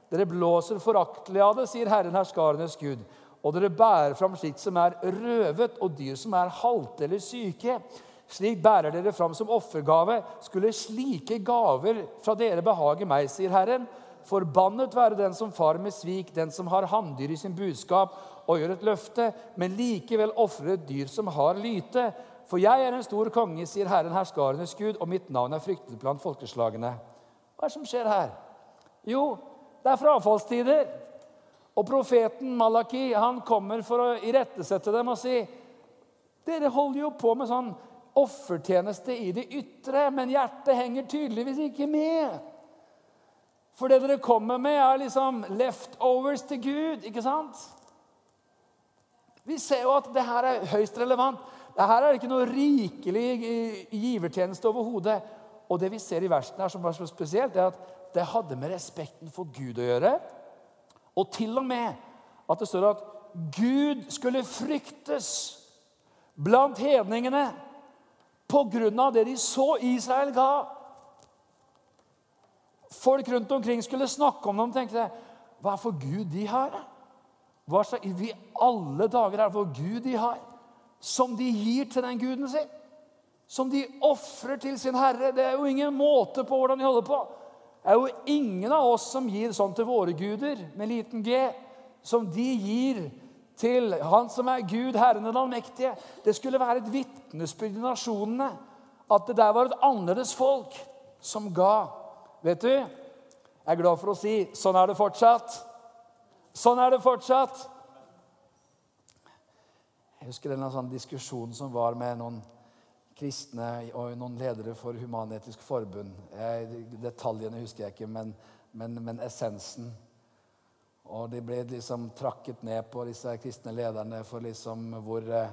Dere blåser foraktelig av det, sier Herren herskarenes Gud. Og dere bærer fram slikt som er røvet, og dyr som er halte eller syke. Slik bærer dere fram som offergave. Skulle slike gaver fra dere behage meg, sier Herren. Forbannet være den som far med svik, den som har hanndyr i sin budskap og gjør et løfte, men likevel ofrer et dyr som har lyte. For jeg er en stor konge, sier Herren herskarenes Gud, og mitt navn er fryktet blant folkeslagene. Hva er det som skjer her? Jo, det er frafallstider. Og profeten Malaki han kommer for å irettesette dem og si dere holder jo på med sånn offertjeneste i det ytre, men hjertet henger tydeligvis ikke med. For det dere kommer med, er liksom leftovers til Gud, ikke sant? Vi ser jo at det her er høyst relevant. Det her er ikke noe rikelig givertjeneste overhodet. Og det vi ser i versene her som var så spesielt, er at det hadde med respekten for Gud å gjøre. Og til og med at det står at Gud skulle fryktes blant hedningene på grunn av det de så Israel ga. Folk rundt omkring skulle snakke om dem og tenkte Hva er for Gud de har? Hva slags i alle dager er det for Gud de har? Som de gir til den guden sin? Som de ofrer til sin herre? Det er jo ingen måte på hvordan de holder på. Det er jo ingen av oss som gir sånn til våre guder, med liten g, som de gir til Han som er Gud, Herren den allmektige. Det skulle være et vitnesbyrd i nasjonene at det der var et annerledes folk som ga. Vet du, jeg er glad for å si sånn er det fortsatt. Sånn er det fortsatt. Jeg husker en sånn diskusjon som var med noen kristne og noen ledere for Human-Etisk Forbund. Jeg, detaljene husker jeg ikke, men, men, men essensen. Og de ble liksom trakket ned på disse kristne lederne for liksom hvor, eh,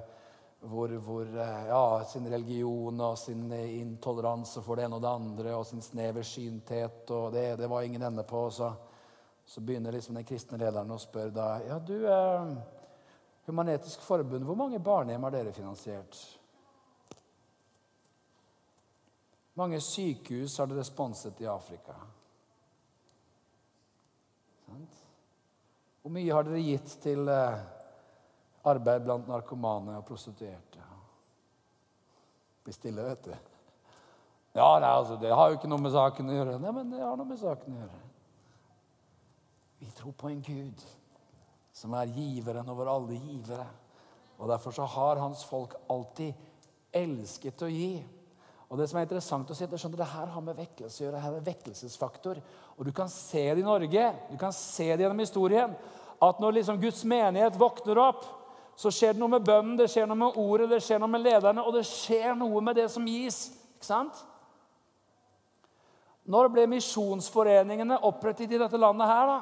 hvor, hvor, eh, ja, sin religion og sin intoleranse for det ene og det andre og sin sneversynthet. og det, det var ingen ende på. Så, så begynner liksom den kristne lederen å spørre da, ja, du, eh, Human-Etisk Forbund, hvor mange barnehjem har dere finansiert? mange sykehus har dere sponset i Afrika? Hvor mye har dere gitt til eh, arbeid blant narkomane og prostituerte? Bli stille, vet du. Ja, nei, altså, Det har jo ikke noe med saken å gjøre. Nei, men det har noe med saken å gjøre. Vi tror på en Gud som er giveren over alle givere. Og Derfor så har hans folk alltid elsket å gi. Og Det som er interessant å si, det, skjønner, det her har med vekkelse å gjøre. Det Her er vekkelsesfaktor. Og Du kan se det i Norge, du kan se det gjennom historien. At når liksom Guds menighet våkner opp, så skjer det noe med bønnen, det skjer noe med ordet, det skjer noe med lederne, og det skjer noe med det som gis. Ikke sant? Når ble misjonsforeningene opprettet i dette landet her, da?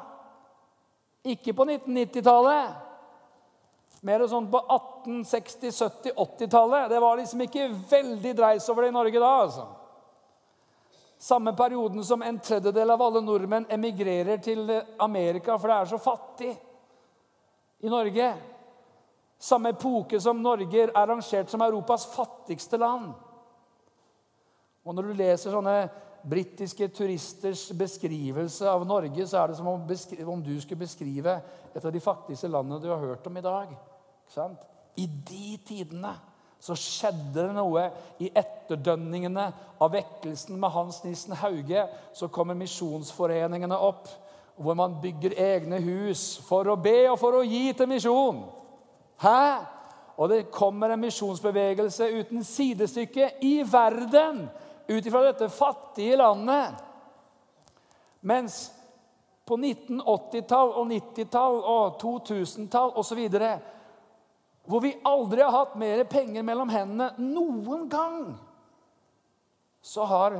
Ikke på 1990-tallet. Mer sånn på 1860-, 70-, 80-tallet. Det var liksom ikke veldig dreis over det i Norge da. altså. Samme perioden som en tredjedel av alle nordmenn emigrerer til Amerika, for det er så fattig i Norge. Samme epoke som Norge er rangert som Europas fattigste land. Og når du leser sånne britiske turisters beskrivelse av Norge, så er det som om, om, du skulle beskrive et av de fattigste landene du har hørt om i dag. I de tidene så skjedde det noe i etterdønningene av vekkelsen med Hans Nissen Hauge. Så kommer misjonsforeningene opp, hvor man bygger egne hus for å be og for å gi til misjon. Hæ? Og det kommer en misjonsbevegelse uten sidestykke i verden ut ifra dette fattige landet. Mens på 1980-tall og 90-tall og 2000-tall osv. Hvor vi aldri har hatt mer penger mellom hendene noen gang, så har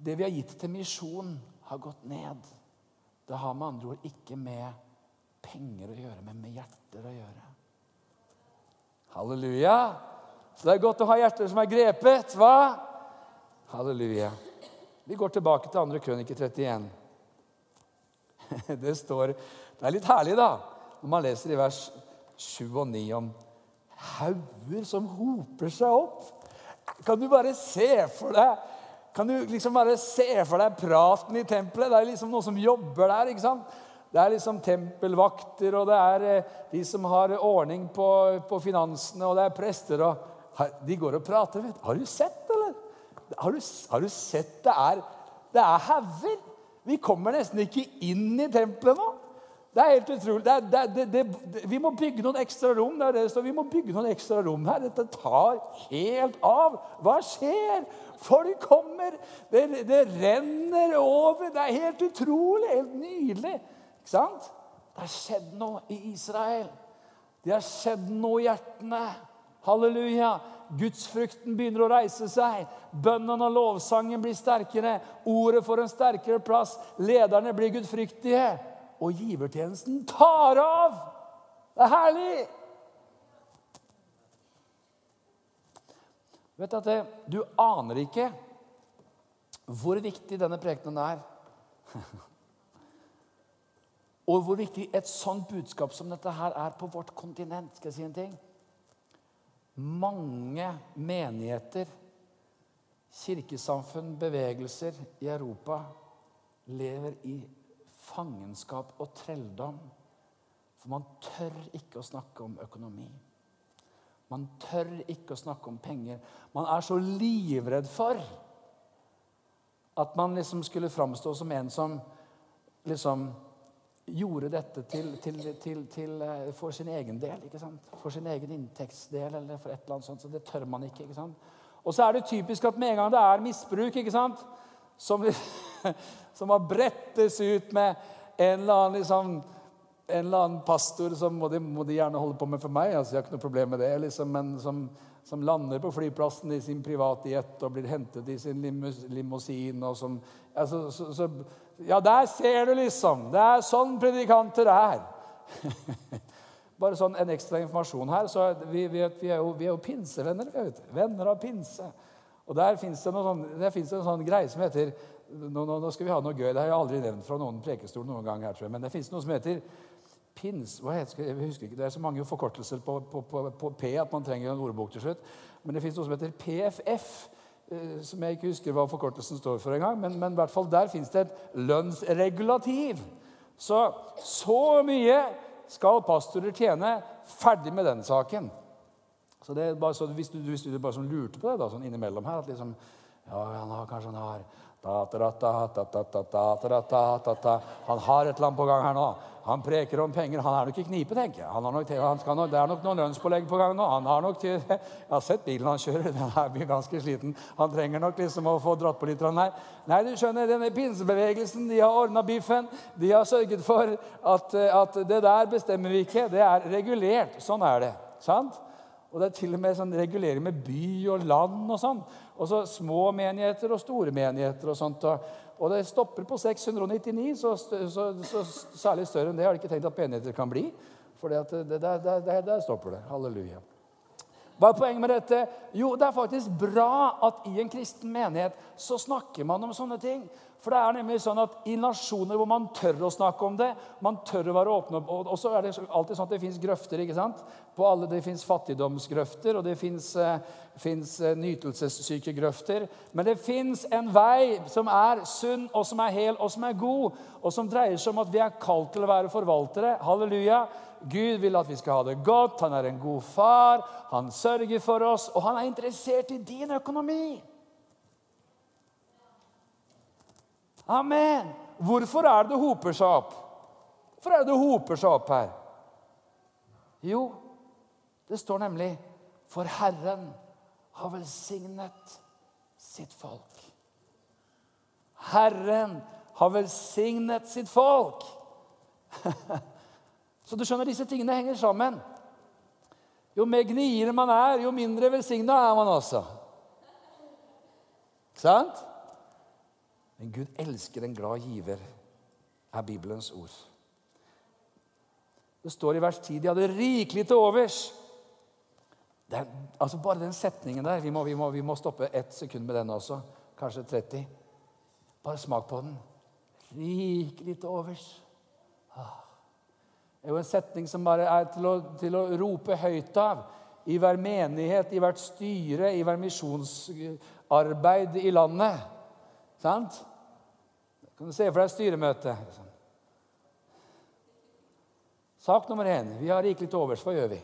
det vi har gitt til misjon, har gått ned. Det har med andre ord ikke med penger å gjøre, men med hjerter å gjøre. Halleluja. Så det er godt å ha hjerter som er grepet. Hva? Halleluja. Vi går tilbake til andre krønike 31. [LAUGHS] Det står Det er litt herlig, da, når man leser i vers 7 og 9 om hauger som hoper seg opp. Kan du bare se for deg kan du liksom bare se for deg praten i tempelet? Det er liksom noen som jobber der. ikke sant? Det er liksom tempelvakter, og det er eh, de som har ordning på, på finansene, og det er prester. og De går og prater. Vet. Har du sett, eller? Har du, har du sett det er, det er hauger? Vi kommer nesten ikke inn i tempelet nå. Det er helt utrolig. Det er, det, vi må bygge noen ekstra rom. Det er det. Vi må bygge noen ekstra rom her. Dette tar helt av. Hva skjer? Folk kommer. Det, det renner over. Det er helt utrolig. Helt nydelig. Ikke sant? Det har skjedd noe i Israel. Det har skjedd noe i hjertene. Halleluja. Gudsfrukten begynner å reise seg. Bønnen og lovsangen blir sterkere. Ordet får en sterkere plass. Lederne blir gudfryktige. Og givertjenesten tar av. Det er herlig! Vet at du aner ikke hvor viktig denne prekenen er. [LAUGHS] Og hvor viktig et sånt budskap som dette her er på vårt kontinent. Skal jeg si en ting? mange menigheter, kirkesamfunn, bevegelser i Europa lever i fangenskap og trelldom. For man tør ikke å snakke om økonomi. Man tør ikke å snakke om penger. Man er så livredd for at man liksom skulle framstå som en som liksom gjorde dette til, til, til, til, for sin egen del. ikke sant? For sin egen inntektsdel eller for et eller annet sånt. Så det tør man ikke. ikke sant? Og så er det typisk at med en gang det er misbruk, ikke sant? Som, [LAUGHS] som har brettes ut med en eller annen liksom, en eller annen pastor som må de, må de, gjerne holde på med for meg. altså Jeg har ikke noe problem med det. liksom, Men som, som lander på flyplassen i sin private jet og blir hentet i sin limousin. og som, altså, så, så, Ja, der ser du, liksom. Det er sånn predikanter er. [LAUGHS] Bare sånn en ekstra informasjon her. så Vi, vi, vi er, jo, vi er jo pinsevenner. Vet. Venner av pinse. Og Der fins det, sånn, det en sånn greie som heter nå, nå, nå, skal vi ha noe gøy. Det har jeg aldri nevnt fra noen prekestol noen gang. her, tror jeg. Men det fins noe som heter pins... Hva heter, jeg husker ikke, Det er så mange forkortelser på, på, på, på P at man trenger en ordbok til slutt. Men det fins noe som heter PFF. Eh, som jeg ikke husker hva forkortelsen står for engang. Men, men i hvert fall der fins det et lønnsregulativ. Så så mye skal pastorer tjene. Ferdig med den saken. Så det er bare så, Hvis du, hvis du bare sånn lurte på det da, sånn innimellom her at liksom, ja, han har kanskje han har han har et eller annet på gang her nå. Han preker om penger. Han er nok i knipe, tenker jeg. Nok, nok, det er nok noen lønnspålegg på gang nå. Han har nok til, Jeg har sett bilen han kjører. Den er ganske sliten. Han trenger nok liksom å få dratt på litt her. Nei, du skjønner, denne pinsebevegelsen, de har ordna biffen. De har sørget for at, at det der bestemmer vi ikke. Det er regulert. Sånn er det. Sant? Og det er til og med sånn regulering med by og land og sånn. Og så små menigheter og store menigheter og sånt. Og, det stopper på 699, så, så, så, særlig større enn det har de ikke tenkt at menigheter kan bli. For der stopper det. Halleluja. Hva er poenget med dette? Jo, det er faktisk bra at i en kristen menighet så snakker man om sånne ting. For det er nemlig sånn at I nasjoner hvor man tør å snakke om det, man tør å være åpne Og så er det alltid sånn at det fins grøfter. ikke sant? På alle, Det fins fattigdomsgrøfter, og det fins eh, eh, nytelsessyke grøfter. Men det fins en vei som er sunn, og som er hel, og som er god, og som dreier seg om at vi er kalt til å være forvaltere. Halleluja. Gud vil at vi skal ha det godt. Han er en god far. Han sørger for oss, og han er interessert i din økonomi. Amen. Hvorfor er det det hoper seg opp? Hvorfor er det det hoper seg opp her? Jo, det står nemlig For Herren har velsignet sitt folk. Herren har velsignet sitt folk. [LAUGHS] Så du skjønner, disse tingene henger sammen. Jo mer gniere man er, jo mindre velsigna er man også. Sant? Men Gud elsker en glad giver, er Bibelens ord. Det står i vers 10 de hadde rikelig til overs. Er, altså Bare den setningen der vi må, vi, må, vi må, stoppe ett sekund med den også. Kanskje 30. Bare smak på den. Rikelig til overs. Ah. Det er jo en setning som bare er til å, til å rope høyt av i hver menighet, i hvert styre, i hver misjonsarbeid i landet. Sant? Kan du se for deg styremøte? Sak nummer én. Vi har rikelig til overs. Hva gjør vi?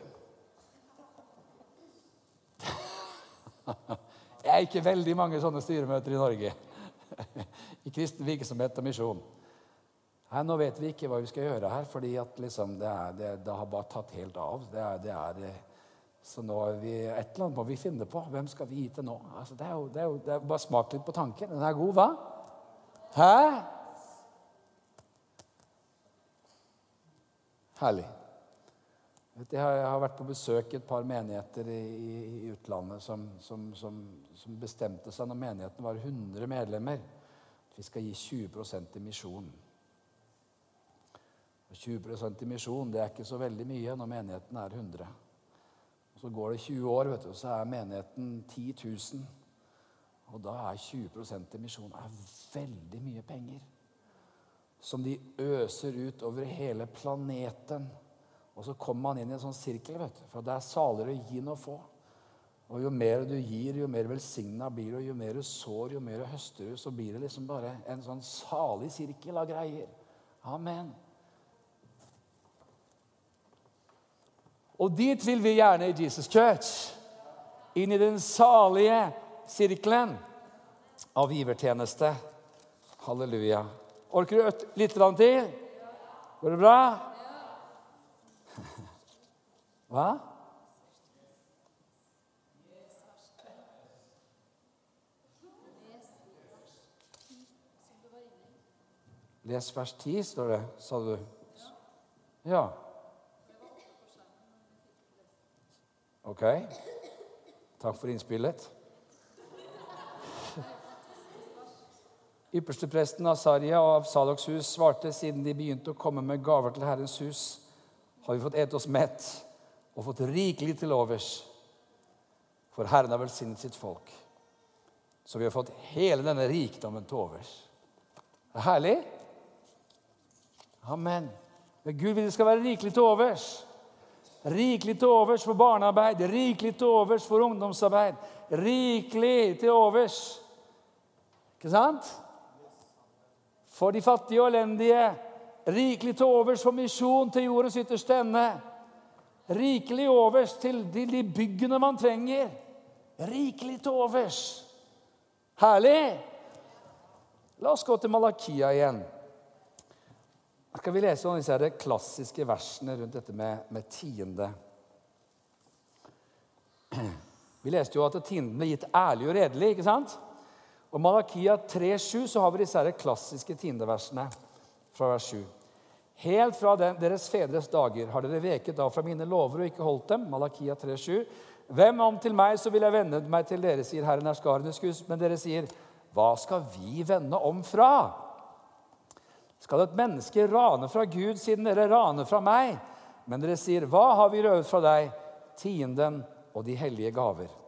[LAUGHS] Det er ikke veldig mange sånne styremøter i Norge. I kristen virksomhet og misjon. Her, nå vet vi ikke hva vi skal gjøre her, fordi liksom det, det, det, har bare tatt helt av. Det er, det er, så nå er vi, et eller annet må vi finne på. Hvem skal vi gi til nå? Altså, det, er jo, det, er jo, det er Bare smak litt på tanken. Den er god, hva? Hæ? Herlig. Jeg har vært på besøk i et par menigheter i, utlandet som, som, som, som, bestemte seg når menigheten var 100 medlemmer, at vi skal gi 20 til misjon. 20 til misjon det er ikke så veldig mye når menigheten er 100. Og Så går det 20 år, vet du, så er menigheten 10 000. Og da er 20 til misjon veldig mye penger. Som de øser ut over hele planeten. Og så kommer man inn i en sånn sirkel. vet du, For det er saligere å gi enn å få. Og jo mer du gir, jo mer velsigna blir du. Jo mer du sår, jo mer du høster du. Så blir det liksom bare en sånn salig sirkel av greier. Amen. Og dit vil vi gjerne i Jesus Church. Inn i den salige sirkelen av givertjeneste. Halleluja. Orker du litt til? Går det bra? [LAUGHS] Hva? Les vers 10, står det, sa du. Ja. Ok. Takk for innspillet. Ypperstepresten Asaria av Saloks hus svarte siden de begynte å komme med gaver til Herrens hus, har vi fått ete oss mett og fått rikelig til overs. For Herren har velsignet sitt folk. Så vi har fått hele denne rikdommen til overs. Det er herlig. Amen. Men Gud vil det skal være rikelig til overs. Rikelig til overs for barnearbeid, rikelig til overs for ungdomsarbeid. Rikelig til overs. Ikke sant? For de fattige og elendige. Rikelig til overs for misjon til jordens ytterste ende. Rikelig overs til de, de byggene man trenger. Rikelig til overs. Herlig! La oss gå til Malakia igjen. Da skal vi lese om disse klassiske versene rundt dette med, med tiende. Vi leste jo at tienden ble gitt ærlig og redelig. ikke sant? Og Malakia 3,7 så har vi disse klassiske tiendeversene fra vers 7. Helt fra den, deres fedres dager har dere veket av fra mine lover og ikke holdt dem. Malakia 3,7. Hvem om til meg, så vil jeg vende meg til dere, sier Herren herskarenes Gud. Men dere sier, hva skal vi vende om fra? Skal et menneske rane fra Gud siden dere raner fra meg? Men dere sier, hva har vi røvet fra deg? Tienden og de hellige gaver.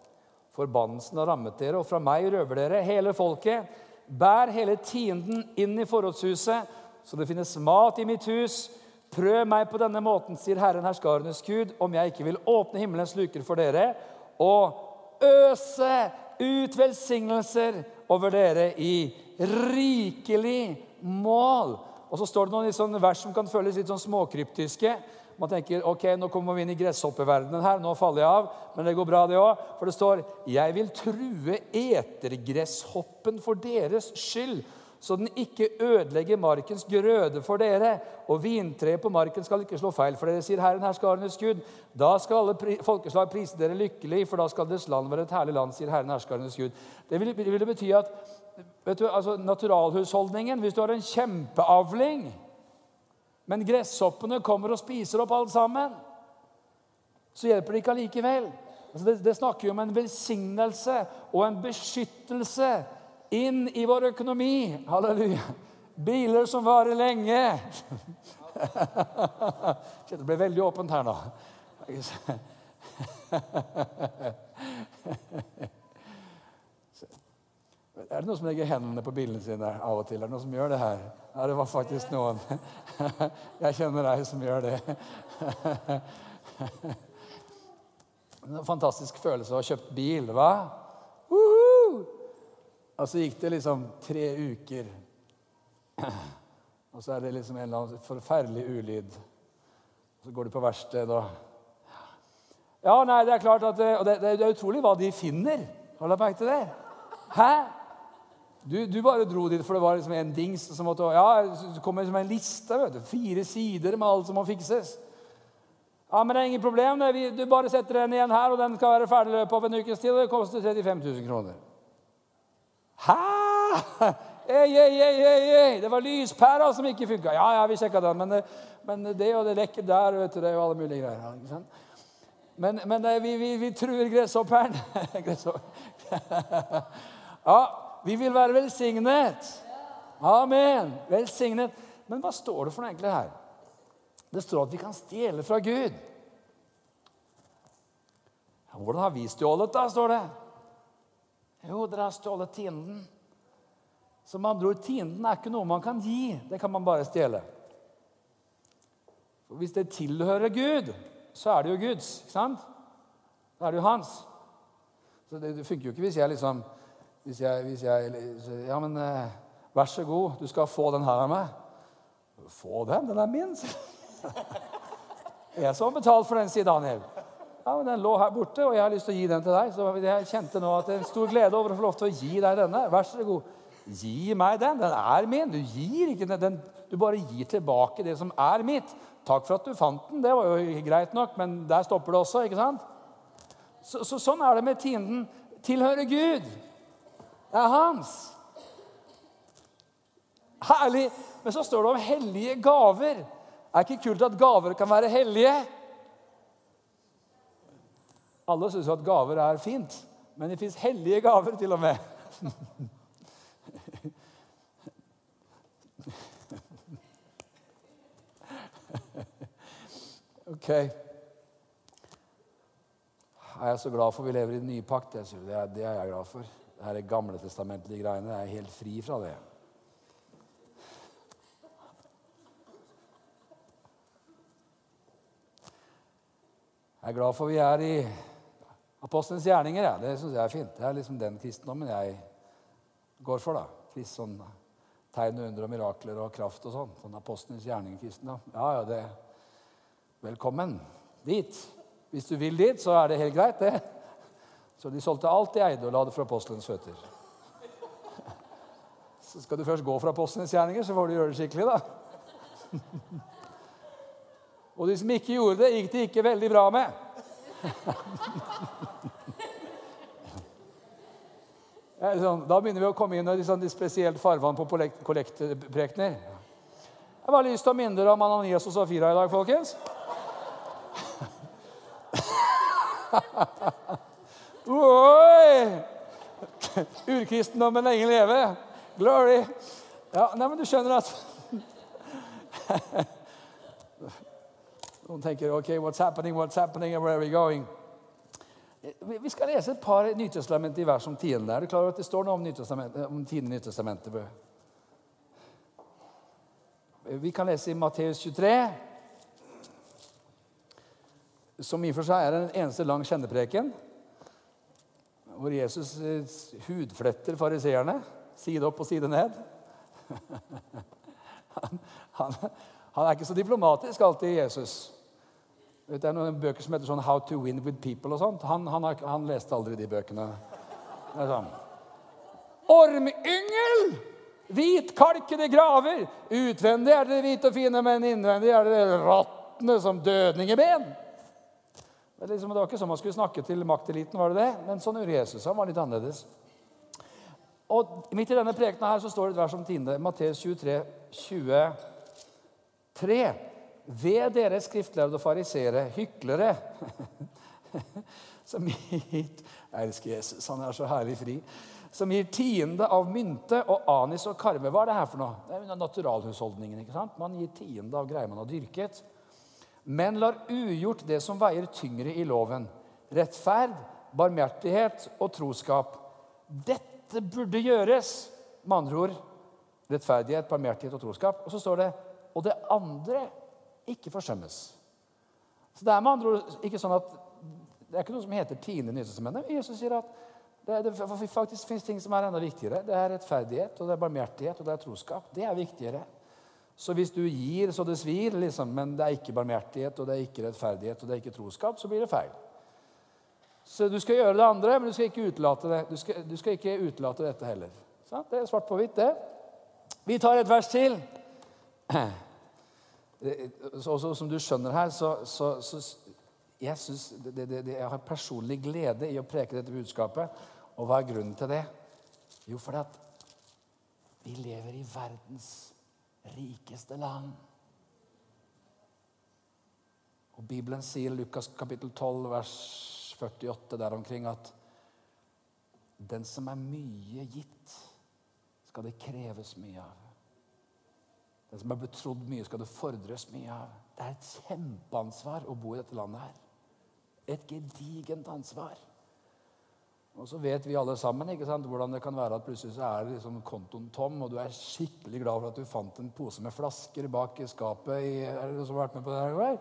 Forbannelsen har rammet dere, og fra meg røver dere, hele folket. Bær hele tienden inn i forrådshuset, så det finnes mat i mitt hus. Prøv meg på denne måten, sier Herren herskarenes Gud, om jeg ikke vil åpne himmelens luker for dere og øse ut velsignelser over dere i rikelig mål. Og så står det noen sånn vers som kan føles litt sånn småkryptiske. Man tenker ok, nå kommer vi inn i gresshoppeverdenen her. Nå faller jeg av. Men det går bra, det òg. For det står Jeg vil true etergresshoppen for deres skyld så den ikke ødelegger markens grøde for dere. Og vintreet på marken skal ikke slå feil for dere, sier Herren herskarenes Gud. Da skal alle folkeslag prise dere lykkelig, for da skal deres land være et herlig land, sier Herren herskarenes Gud. Det vil, vil bety at vet du, altså naturalhusholdningen Hvis du har en kjempeavling, men gresshoppene kommer og spiser opp alt sammen, så hjelper det ikke allikevel. Altså det, det snakker jo om en velsignelse og en beskyttelse inn i vår økonomi. Halleluja. Biler som varer lenge. Det ble veldig åpent her nå. Er det noen som legger hendene på bilene sine av og til? Er det noen som gjør det her? Ja, det var faktisk noen. [LAUGHS] Jeg kjenner ei som gjør det. [LAUGHS] En fantastisk følelse å ha kjøpt bil, hva? Og så gikk det liksom tre uker. [CLEARS THROAT] Og så er det liksom en eller annen forferdelig ulyd. Så går du på verksted og Ja, nei, det er klart at det, Og det, det, er utrolig hva de finner. Har du merke til det? Hæ? Du, du, bare dro dit, for det var liksom en dings som måtte Ja, det kommer liksom en liste. vet du, Fire sider med alt som må fikses. Ja, men det er ingen problem. Du bare setter den igjen her, og den skal være ferdig løpet av en ukes tid. Og det koster 35 000 kroner. Hæ? Ei, ei, ei, ei, ei. Det var lyspæra som ikke funka. Ja, ja, vi sjekka den, men, men, det og det lekker der, vet du, det er jo alle mulige greier. ikke sant? Men, men vi, vi, vi truer gresshopperen. [LAUGHS] [LAUGHS] ja, vi vil være velsignet. Amen. Velsignet. Men hva står det for noe egentlig her? Det står at vi kan stjele fra Gud. Hvordan har vi stjålet, da? står det. Jo, dere har stjålet tienden. Som andre ord, tienden er ikke noe man kan gi. Det kan man bare stjele. For Hvis det tilhører Gud, så er det jo Guds. ikke sant? Da er det jo hans. Så Det, det funker jo ikke hvis jeg liksom hvis jeg, hvis jeg Ja, men eh, vær så god, du skal få den her av meg. Få den? Den er min. jeg som har betalt for den, sier Daniel. Ja, men Den lå her borte, og jeg har lyst til å gi den til deg. Så jeg kjente nå at det er en stor glede over å få lov til å gi deg denne. Vær så god. Gi meg den. Den er min. Du gir ikke den. Du bare gir tilbake det som er mitt. Takk for at du fant den. Det var jo greit nok, men der stopper det også. ikke sant? Så, så Sånn er det med tienden. Tilhører Gud. Er hans. Herlig. Men så står det om hellige gaver. Er ikke kult at gaver kan være hellige? Alle syns at gaver er fint, men det fins hellige gaver til og med. [LAUGHS] Ok. Jeg Er så glad for vi lever i den nye pakt? Det er jeg glad for. Her gamle testamentlige greiene. Jeg er helt fri fra det. Jeg er glad for vi er i apostelens gjerninger. Ja. Det syns jeg er fint. Det er liksom den kristendommen jeg går for. da. Krist, sånn Tegn og under og mirakler og kraft og sånn. Sånn apostelens gjerninger-kristendom. Ja, ja, det Velkommen dit. Hvis du vil dit, så er det helt greit, det. Så de solgte alt de eide, og la det for apostelens føtter. [LAUGHS] Så skal du først gå fra apostelens gjerninger, så får du gjøre det skikkelig, da. [LAUGHS] Og de som ikke gjorde det, gikk det ikke veldig bra med. [LAUGHS] Sånn, da begynner vi å komme inn i de spesielt farvann på kollektprekener. Jeg har lyst til å minne dere om Ananias og Safira i dag, folkens. Oi! Urkristendommen lenge leve. Glory. Ja, nei, men du skjønner at [LAUGHS] Noen tenker OK, what's happening, what's happening, where are we going? Vi skal lese et par Nytestamentet i vers om tiende. Er du klar over at det står noe om, om tiende Nytestamentet? Vi kan lese i Matteus 23 som i og for seg er den eneste lang kjennepreken, hvor Jesus eh, hudfletter fariseerne side opp og side ned. [LAUGHS] Han, han, han, er ikke så diplomatisk alltid, Jesus. Det er noen bøker som heter sånn 'How to win with people' og sånt. Han, han, leste aldri de bøkene. Det er sånn. Ormyngel! Hvitkalkede graver. Utvendig er dere hvite og fine, men innvendig er dere råtne som dødningeben. Det, liksom, det var ikke sånn man skulle snakke til makteliten, var det det? Men sånn gjorde Jesus. Han var litt annerledes. Og Midt i denne prekena her så står det et vers om tiende. Matteus 23, 23. Ved dere skriftlærde og farisere, hyklere [LAUGHS] som gir elsker Jesus, han er så herlig fri. Som gir tiende av mynte og anis og karve. Hva er det her for noe? Det er naturalhusholdningen. ikke sant? Man gir tiende av greier man har dyrket men lar ugjort det som veier tyngre i loven. Rettferd, barmhjertighet og troskap. Dette burde gjøres. Med andre ord rettferdighet, barmhjertighet og troskap. Og så står det og det andre ikke forsømmes. Så Det er med andre ord ikke sånn at det er ikke noe som heter tiende nytelsesmennene. Jesus sier at det, det, faktisk finnes ting som er enda viktigere. Det er rettferdighet, og det er barmhjertighet og det er troskap. Det er viktigere. Så hvis du gir så det svir, liksom, men det er ikke barmhjertighet og det er ikke rettferdighet og det er ikke troskap, så blir det feil. Så du skal gjøre det andre, men du skal ikke utelate det. Du skal, du skal ikke utelate dette heller. Så det er svart på hvitt, det. Vi tar et vers til. [CLEARS THROAT] Så, så, som du skjønner her, så, så jeg, synes, det, det, jeg har personlig glede i å preke dette budskapet. Og hva er grunnen til det? Jo, fordi at vi lever i verdens rikeste land. Og Bibelen sier Lukas kapittel 12, vers 48 der omkring at den som er mye gitt, skal det kreves mye av. Den som er betrodd mye, skal det fordres mye av. Det er et kjempeansvar å bo i dette landet her. Et gedigent ansvar. Og så vet vi alle sammen ikke sant, hvordan det kan være at plutselig så er liksom kontoen tom, og du er skikkelig glad for at du fant en pose med flasker bak i skapet. I, er det noen som har vært med på det her?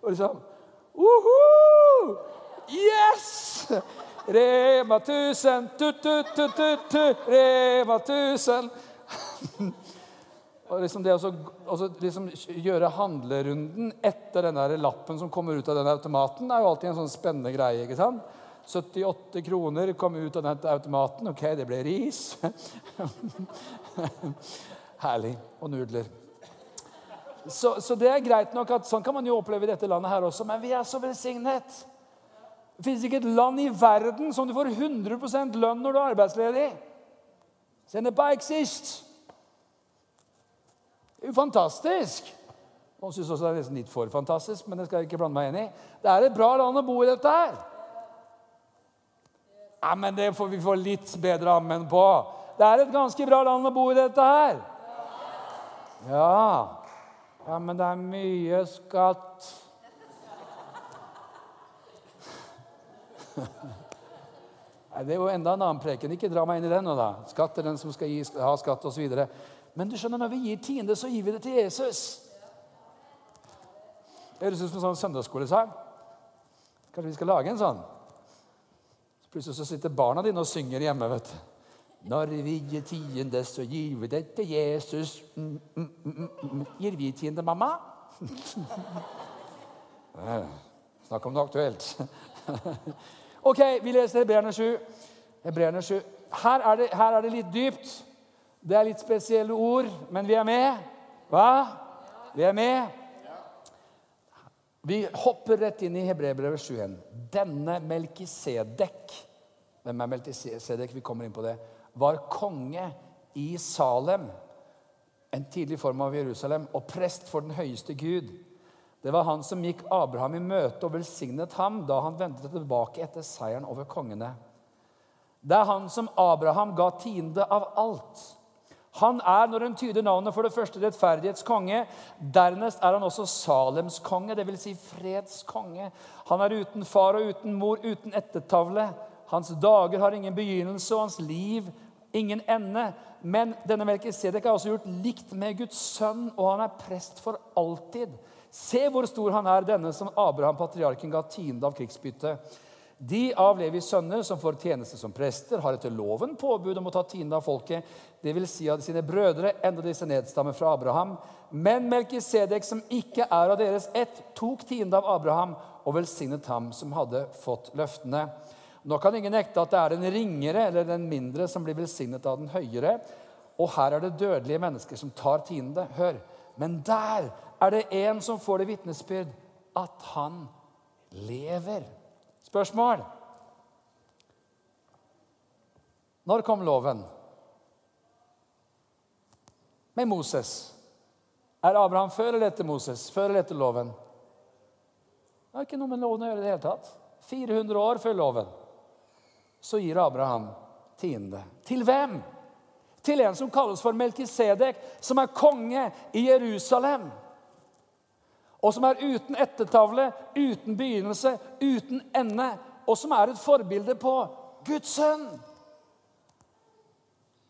Og liksom Uhu! Yes! Rema 1000, tu-tu-tu-tu, Rema 1000. og liksom det å liksom gjøre handlerunden etter den der lappen som kommer ut av den automaten, er jo alltid en sånn spennende greie. ikke sant? 78 kroner kom ut av den automaten. Ok, det ble ris. [LAUGHS] Herlig. Og nudler. Så, så, det er greit nok at sånn kan man jo oppleve i dette landet her også, men vi er så velsignet. Det fins ikke et land i verden som du får 100% lønn når du er arbeidsledig. Sen det bare exist. Det er jo fantastisk. Noen syns også det er litt for fantastisk, men det skal jeg ikke blande meg inn i. Det er et bra land å bo i dette her. Ja, men det får vi få litt bedre ammen på. Det er et ganske bra land å bo i, dette her. Ja. Ja, men det er mye skatt. [LAUGHS] Nei, det er jo enda en annen preken. Ikke dra meg inn i den nå, da. Skatt er den som skal gi, ha skatt, osv. Men du skjønner, når vi gir tiende, så gir vi det til Jesus. Det høres ut som en sånn søndagsskolesang. Kanskje vi skal lage en sånn? Plutselig så sitter barna dine og synger hjemme. vet du. Når vi gir tiende, så gir vi det til Jesus. Mm, mm, mm, mm, mm. Gir vi tiende, mamma? [LAUGHS] Snakk om noe aktuelt. [LAUGHS] ok, vi leser Hebreerne 7. Hebreerne 7. Her, er det, her er det litt dypt. Det er litt spesielle ord, men vi er med. Hva? Vi er med. Vi hopper rett inn i Hebreerbrevet 7.1. Denne Melkisedek Hvem er Melkisedek? Vi kommer inn på det. Var konge i Salem, en tidlig form av Jerusalem, og prest for den høyeste Gud. Det var han som gikk Abraham i møte og velsignet ham da han vendte tilbake etter seieren over kongene. Det er han som Abraham ga tiende av alt. Han er, når en tyder navnet, for det første rettferdighetskonge. Dernest er han også Salems konge, dvs. Si freds konge. Han er uten far og uten mor, uten ettertavle. Hans dager har ingen begynnelse, og hans liv ingen ende. Men denne Melkisedek er også gjort likt med Guds sønn, og han er prest for alltid. Se hvor stor han er, denne som Abraham, patriarken, ga tiende av krigsbyttet. De av Levis sønner som får tjeneste som prester, har etter loven påbud om å ta tiende av folket, dvs. Si av sine brødre, enda disse nedstammer fra Abraham. Men Melkisedek, som ikke er av deres ett, tok tiende av Abraham og velsignet ham som hadde fått løftene. Nå kan ingen nekte at det er den ringere eller den mindre som blir velsignet av den høyere. Og her er det dødelige mennesker som tar tiende. Hør. Men der er det en som får det vitnesbyrd at han lever. Spørsmål? Når kom loven? Med Moses. Er Abraham før eller etter Moses? Før eller etter loven? Det har ikke noe med loven å gjøre i det hele tatt. 400 år før loven så gir Abraham tiende. Til hvem? Til en som kalles for Melkisedek, som er konge i Jerusalem. Og som er uten ettertavle, uten begynnelse, uten ende. Og som er et forbilde på Guds sønn.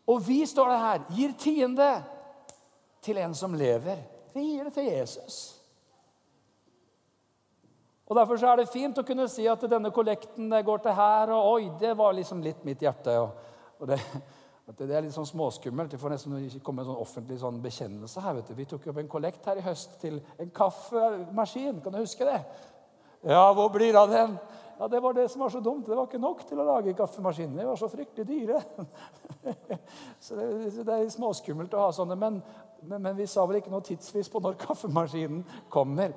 Og vi, står det her, gir tiende til en som lever. Vi gir det til Jesus. Og Derfor så er det fint å kunne si at denne kollekten går til her, og oi, det var liksom litt mitt hjerte. Og, det, det, er litt sånn småskummelt. Det får nesten komme en sånn offentlig sånn bekjennelse her. vet du. Vi tok opp en kollekt her i høst til en kaffemaskin. Kan du huske det? Ja, hvor blir det av den? Ja, Det var det som var så dumt. Det var ikke nok til å lage kaffemaskiner. De var så fryktelig dyre. [LAUGHS] så det, det er småskummelt å ha sånne. Men, men, men vi sa vel ikke noe tidsvis på når [LAUGHS] kaffemaskinen kommer.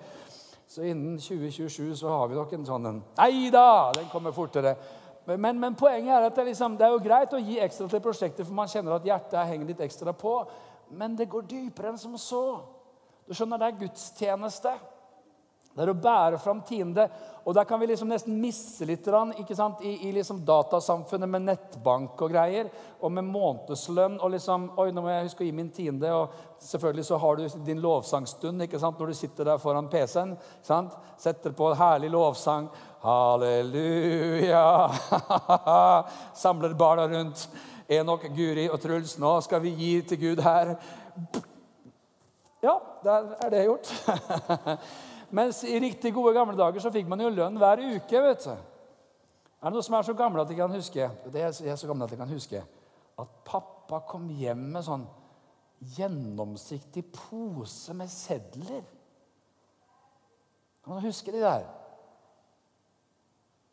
Så innen 2027 så har vi nok en sånn en Nei da! Den kommer fortere. Men, men, poenget er at det, liksom, det, er jo greit å gi ekstra til prosjektet, for man kjenner at hjertet henger litt ekstra på. Men det går dypere enn som så. Du skjønner, Det er gudstjeneste. Det er å bære fram tiende. Og der kan vi liksom nesten misse litt ikke sant? I, i liksom datasamfunnet med nettbank og greier. Og med månedslønn og liksom Oi, nå må jeg huske å gi min tiende. Og selvfølgelig så har du din lovsangstund ikke sant? når du sitter der foran PC-en. Setter på en herlig lovsang. Halleluja! [LAUGHS] Samler barna rundt. Enok, Guri og Truls, nå skal vi gi til Gud her. Ja, der er det gjort. [LAUGHS] Mens i riktig gode gamle dager så fikk man jo lønn hver uke. vet du. Er det noe som er så gammel at de kan huske? Det er så gammel at de kan huske at pappa kom hjem med sånn gjennomsiktig pose med sedler. Kan du huske de der?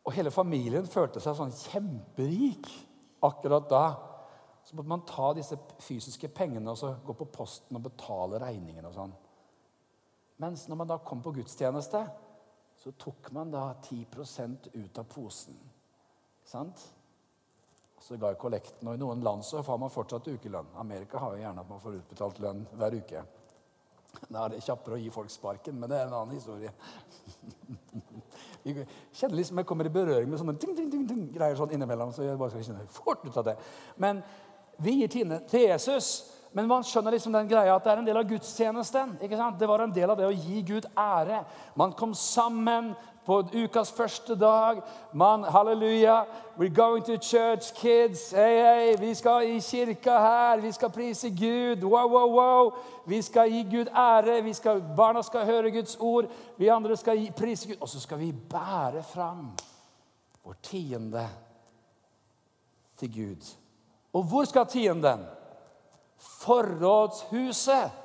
Og hele familien følte seg sånn kjemperik akkurat da. Så måtte man ta disse fysiske pengene og så gå på posten og betale regningene. og sånn. Mens når man da kom på gudstjeneste, så tok man da 10% ut av posen. Sant? Så ga kollekten. Og i noen land så får man fortsatt ukelønn. Amerika har jo gjerne at man får utbetalt lønn hver uke. Da er det kjappere å gi folk sparken, men det er en annen historie. Jeg kjenner liksom Jeg kommer i berøring med sånne ting, ting, ting, ting, greier sånn innimellom. så jeg bare skal kjenne fort ut av det. Men vi gir tiende til Jesus. Men man skjønner liksom den greia at det er en del av gudstjenesten. ikke sant? Det var en del av det å gi Gud ære. Man kom sammen på ukas første dag. Man, halleluja. We're going to church, kids. Hey, hey, Vi skal i kirka her. Vi skal prise Gud. Wow, wow, wow. Vi skal gi Gud ære. Skal, barna skal høre Guds ord. Vi andre skal gi, prise Gud. Og så skal vi bære fram vår tiende til Gud. Og hvor skal tienden? Forrådshuset.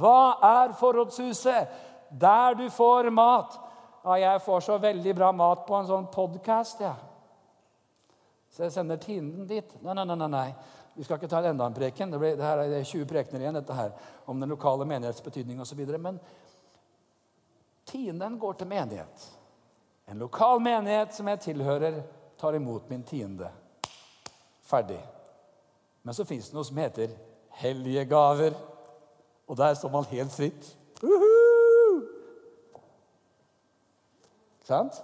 Hva er forrådshuset? Der du får mat. Ja, jeg får så veldig bra mat på en sånn podkast, jeg. Ja. Så jeg sender tienden dit. Nei, nei, nei. nei. Vi skal ikke ta enda en preken. Det, blir, det her er 20 prekener igjen dette her, om den lokale menighets betydning osv. Men tienden går til menighet. En lokal menighet som jeg tilhører, tar imot min tiende. Ferdig. Men så fins det noe som heter hellige gaver. Og der står man helt fritt. Uhuh! Sant?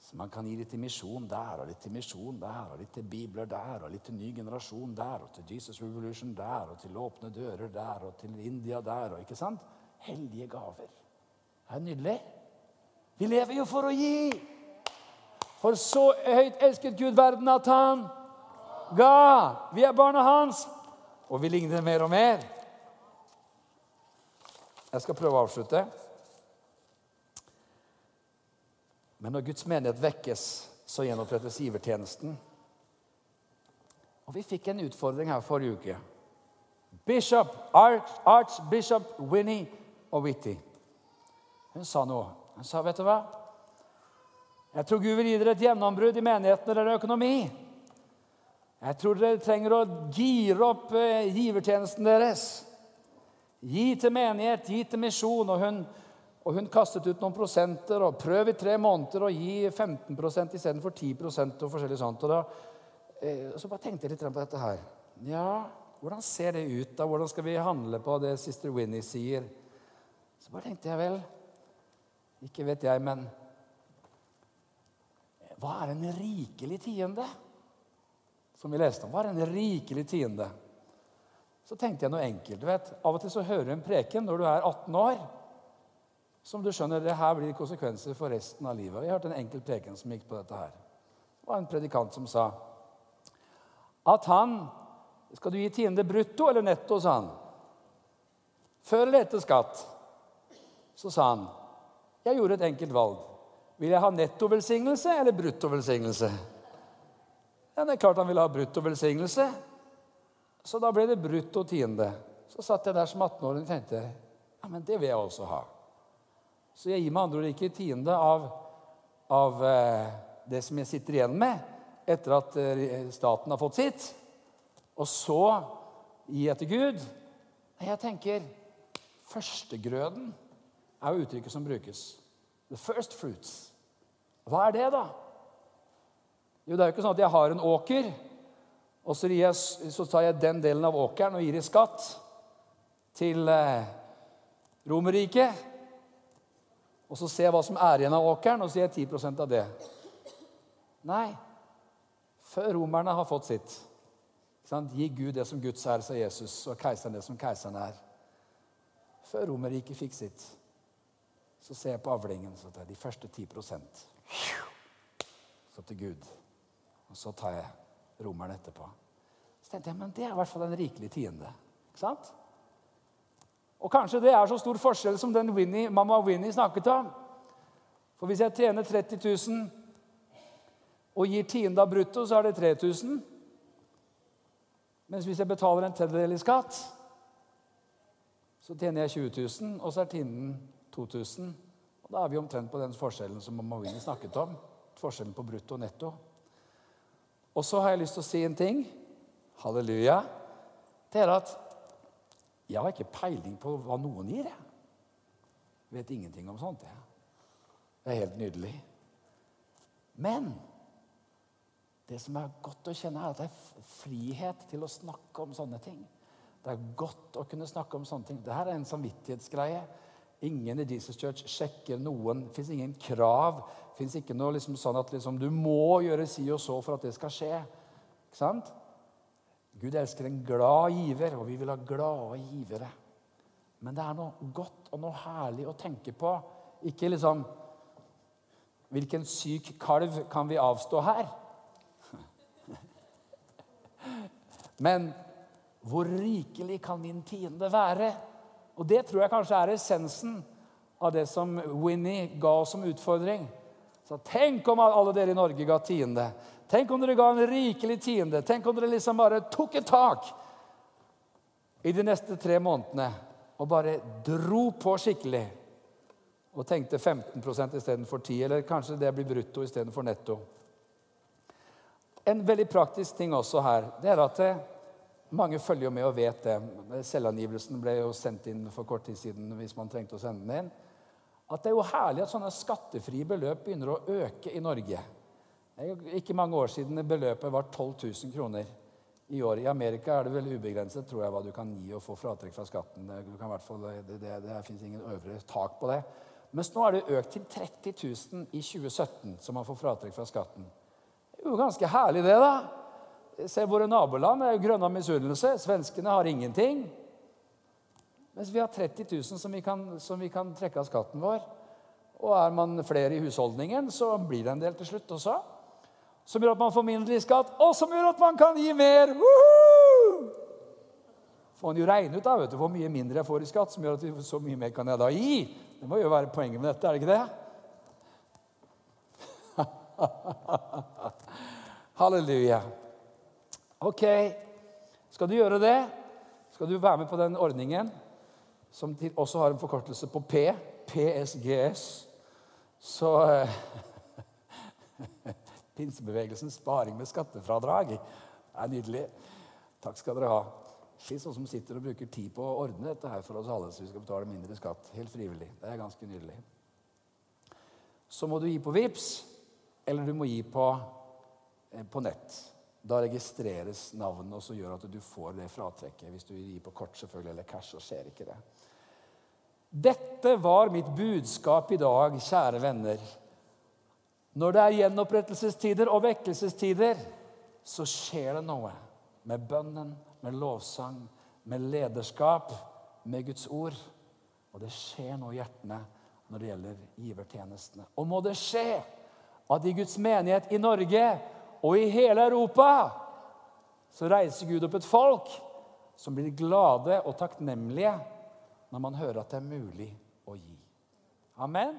Så man kan gi litt til misjon der, og litt til misjon der, og litt til bibler der, og litt til ny generasjon der, og til Jesus Revolution der, og til åpne dører der, og til India der, og ikke sant? Hellige gaver. Det er nydelig. Vi lever jo for å gi. For så høyt elsket Gud verden at han ga. Vi er barna hans, og vi ligner mer og mer. Jeg skal prøve å avslutte. Men når Guds menighet vekkes, så gjenopprettes givertjenesten. Og Vi fikk en utfordring her forrige uke. Bishop, Arch, Archbishop Winnie og Whitty. Hun sa noe. Hun sa, 'Vet du hva? Jeg tror Gud vil gi dere et gjennombrudd i menigheten det er økonomi.' Jeg tror dere trenger å gire opp eh, givertjenesten deres. Gi til menighet, gi til misjon. Og hun, og hun kastet ut noen prosenter. og Prøv i tre måneder å gi 15% istedenfor 10 og forskjellig sånt. Og da, eh, så bare tenkte jeg litt på dette her. Ja, hvordan ser det ut? da? Hvordan skal vi handle på det sister Winnie sier? Så bare tenkte jeg vel Ikke vet jeg, men Hva er en rikelig tiende? Som vi leste om. Hva er en rikelig tiende? så tenkte jeg noe enkelt. Du vet, Av og til så hører du en preken når du er 18 år. Som du skjønner, det her blir konsekvenser for resten av livet. Jeg hørte en enkel preken som gikk på dette her. Det var en predikant som sa at han Skal du gi tiende brutto eller netto, sa han. Før eller etter skatt? Så sa han jeg gjorde et enkelt valg. Vil jeg ha nettovelsignelse eller bruttovelsignelse? Ja, det er klart han ville ha brutto velsignelse. Så da ble det brutto tiende. Så satt jeg der som 18-åring og tenkte ja, men det vil jeg også ha. Så jeg gir med andre ord ikke tiende av, av eh, det som jeg sitter igjen med etter at eh, staten har fått sitt. Og så gi etter Gud. Jeg tenker Førstegrøden er jo uttrykket som brukes. The first fruits. Hva er det, da? Jo, det er jo ikke sånn at jeg har en åker, og så, jeg, så, tar jeg den delen av åkeren og gir i skatt til eh, Romerriket. Og så ser jeg hva som er igjen av åkeren, og så gir jeg 10% av det. Nei. Før romerne har fått sitt. Gi Gud det som Guds er, sa Jesus, og keiseren det som keiseren er. Før Romerriket fikk sitt, så ser jeg på avlingen så tar jeg de første 10% Så til Gud. Og så tar jeg romeren etterpå. Så tenkte jeg, men det er i hvert fall en rikelig tiende. Ikke sant? Og kanskje det er så stor forskjell som den Winnie, mamma Winnie snakket om. For hvis jeg tjener 30 000 og gir tiende av brutto, så er det 3000. Mens hvis jeg betaler en tredjedel i skatt, så tjener jeg 20 000, og så er tienden 2000. Og da er vi omtrent på den forskjellen som mamma Winnie snakket om. Forskjellen på brutto og netto. Og så har jeg lyst til å si en ting. Halleluja. Det er at jeg har ikke peiling på hva noen gir. Jeg vet ingenting om sånt. Jeg. Det er helt nydelig. Men det som er godt å kjenne, er at det er frihet til å snakke om sånne ting. Det er godt å kunne snakke om sånne ting. Dette er en samvittighetsgreie. Ingen i Jesus Church sjekker noen. Det fins ingen krav. Det fins ikke noe liksom sånn at liksom, du må gjøre si og så for at det skal skje. Ikke sant? Gud elsker en glad giver, og vi vil ha glade givere. Men det er noe godt og noe herlig å tenke på. Ikke liksom Hvilken syk kalv kan vi avstå her? [LAUGHS] Men hvor rikelig kan min tiende være? Og det tror jeg kanskje er essensen av det som Winnie ga oss som utfordring. Så Tenk om alle dere i Norge ga tiende. Tenk om dere ga en rikelig tiende. Tenk om dere liksom bare tok et tak i de neste tre månedene og bare dro på skikkelig. Og tenkte 15% istedenfor 10 eller kanskje det blir brutto istedenfor netto. En veldig praktisk ting også her, det er at eh, mange følger med og vet det. Selvangivelsen ble jo sendt inn for kort tid siden hvis man trengte å sende den inn. At det er jo herlig at sånne skattefrie beløp begynner å øke i Norge. Det er ikke mange år siden beløpet var 12 000 kroner i år. I Amerika er det vel ubegrenset tror jeg, hva du kan gi og få fratrekk fra skatten. Det, det, det, det fins ingen øvre tak på det. Mens nå er det økt til 30 000 i 2017, som man får fratrekk fra skatten. Det er jo ganske herlig, det, da. Se våre naboland. Det er jo grønne av misunnelse. Svenskene har ingenting. Mens vi har 30 000 som vi, kan, som vi kan trekke av skatten vår. Og er man flere i husholdningen, så blir det en del til slutt også. Som gjør at man får mindre i skatt, og som gjør at man kan gi mer. Får man jo regne ut da, vet du, hvor mye mindre jeg får i skatt, som gjør at så mye mer kan jeg da gi. Det må jo være poenget med dette, er det ikke det? [LAUGHS] Halleluja. Ok, skal du gjøre det? Skal du være med på den ordningen, som også har en forkortelse på P? PSGS. Så eh, [LAUGHS] Pinsebevegelsens sparing med skattefradrag er nydelig. Takk skal dere ha. Fy noen som sitter og bruker tid på å ordne dette her for oss alle, så vi skal betale mindre skatt. Helt frivillig. Det er ganske nydelig. Så må du gi på VIPS, eller du må gi på, eh, på nett. Da registreres navnet, og så gjør at du får det fratrekket. Hvis du gir på kort selvfølgelig, eller cash, så skjer ikke det. Dette var mitt budskap i dag, kjære venner. Når det er gjenopprettelsestider og vekkelsestider, så skjer det noe med bønnen, med lovsang, med lederskap, med Guds ord. Og det skjer noe i hjertene når det gjelder givertjenestene. Og må det skje at i Guds menighet i Norge og i hele Europa så reiser Gud opp et folk som blir glade og takknemlige når man hører at det er mulig å gi. Amen.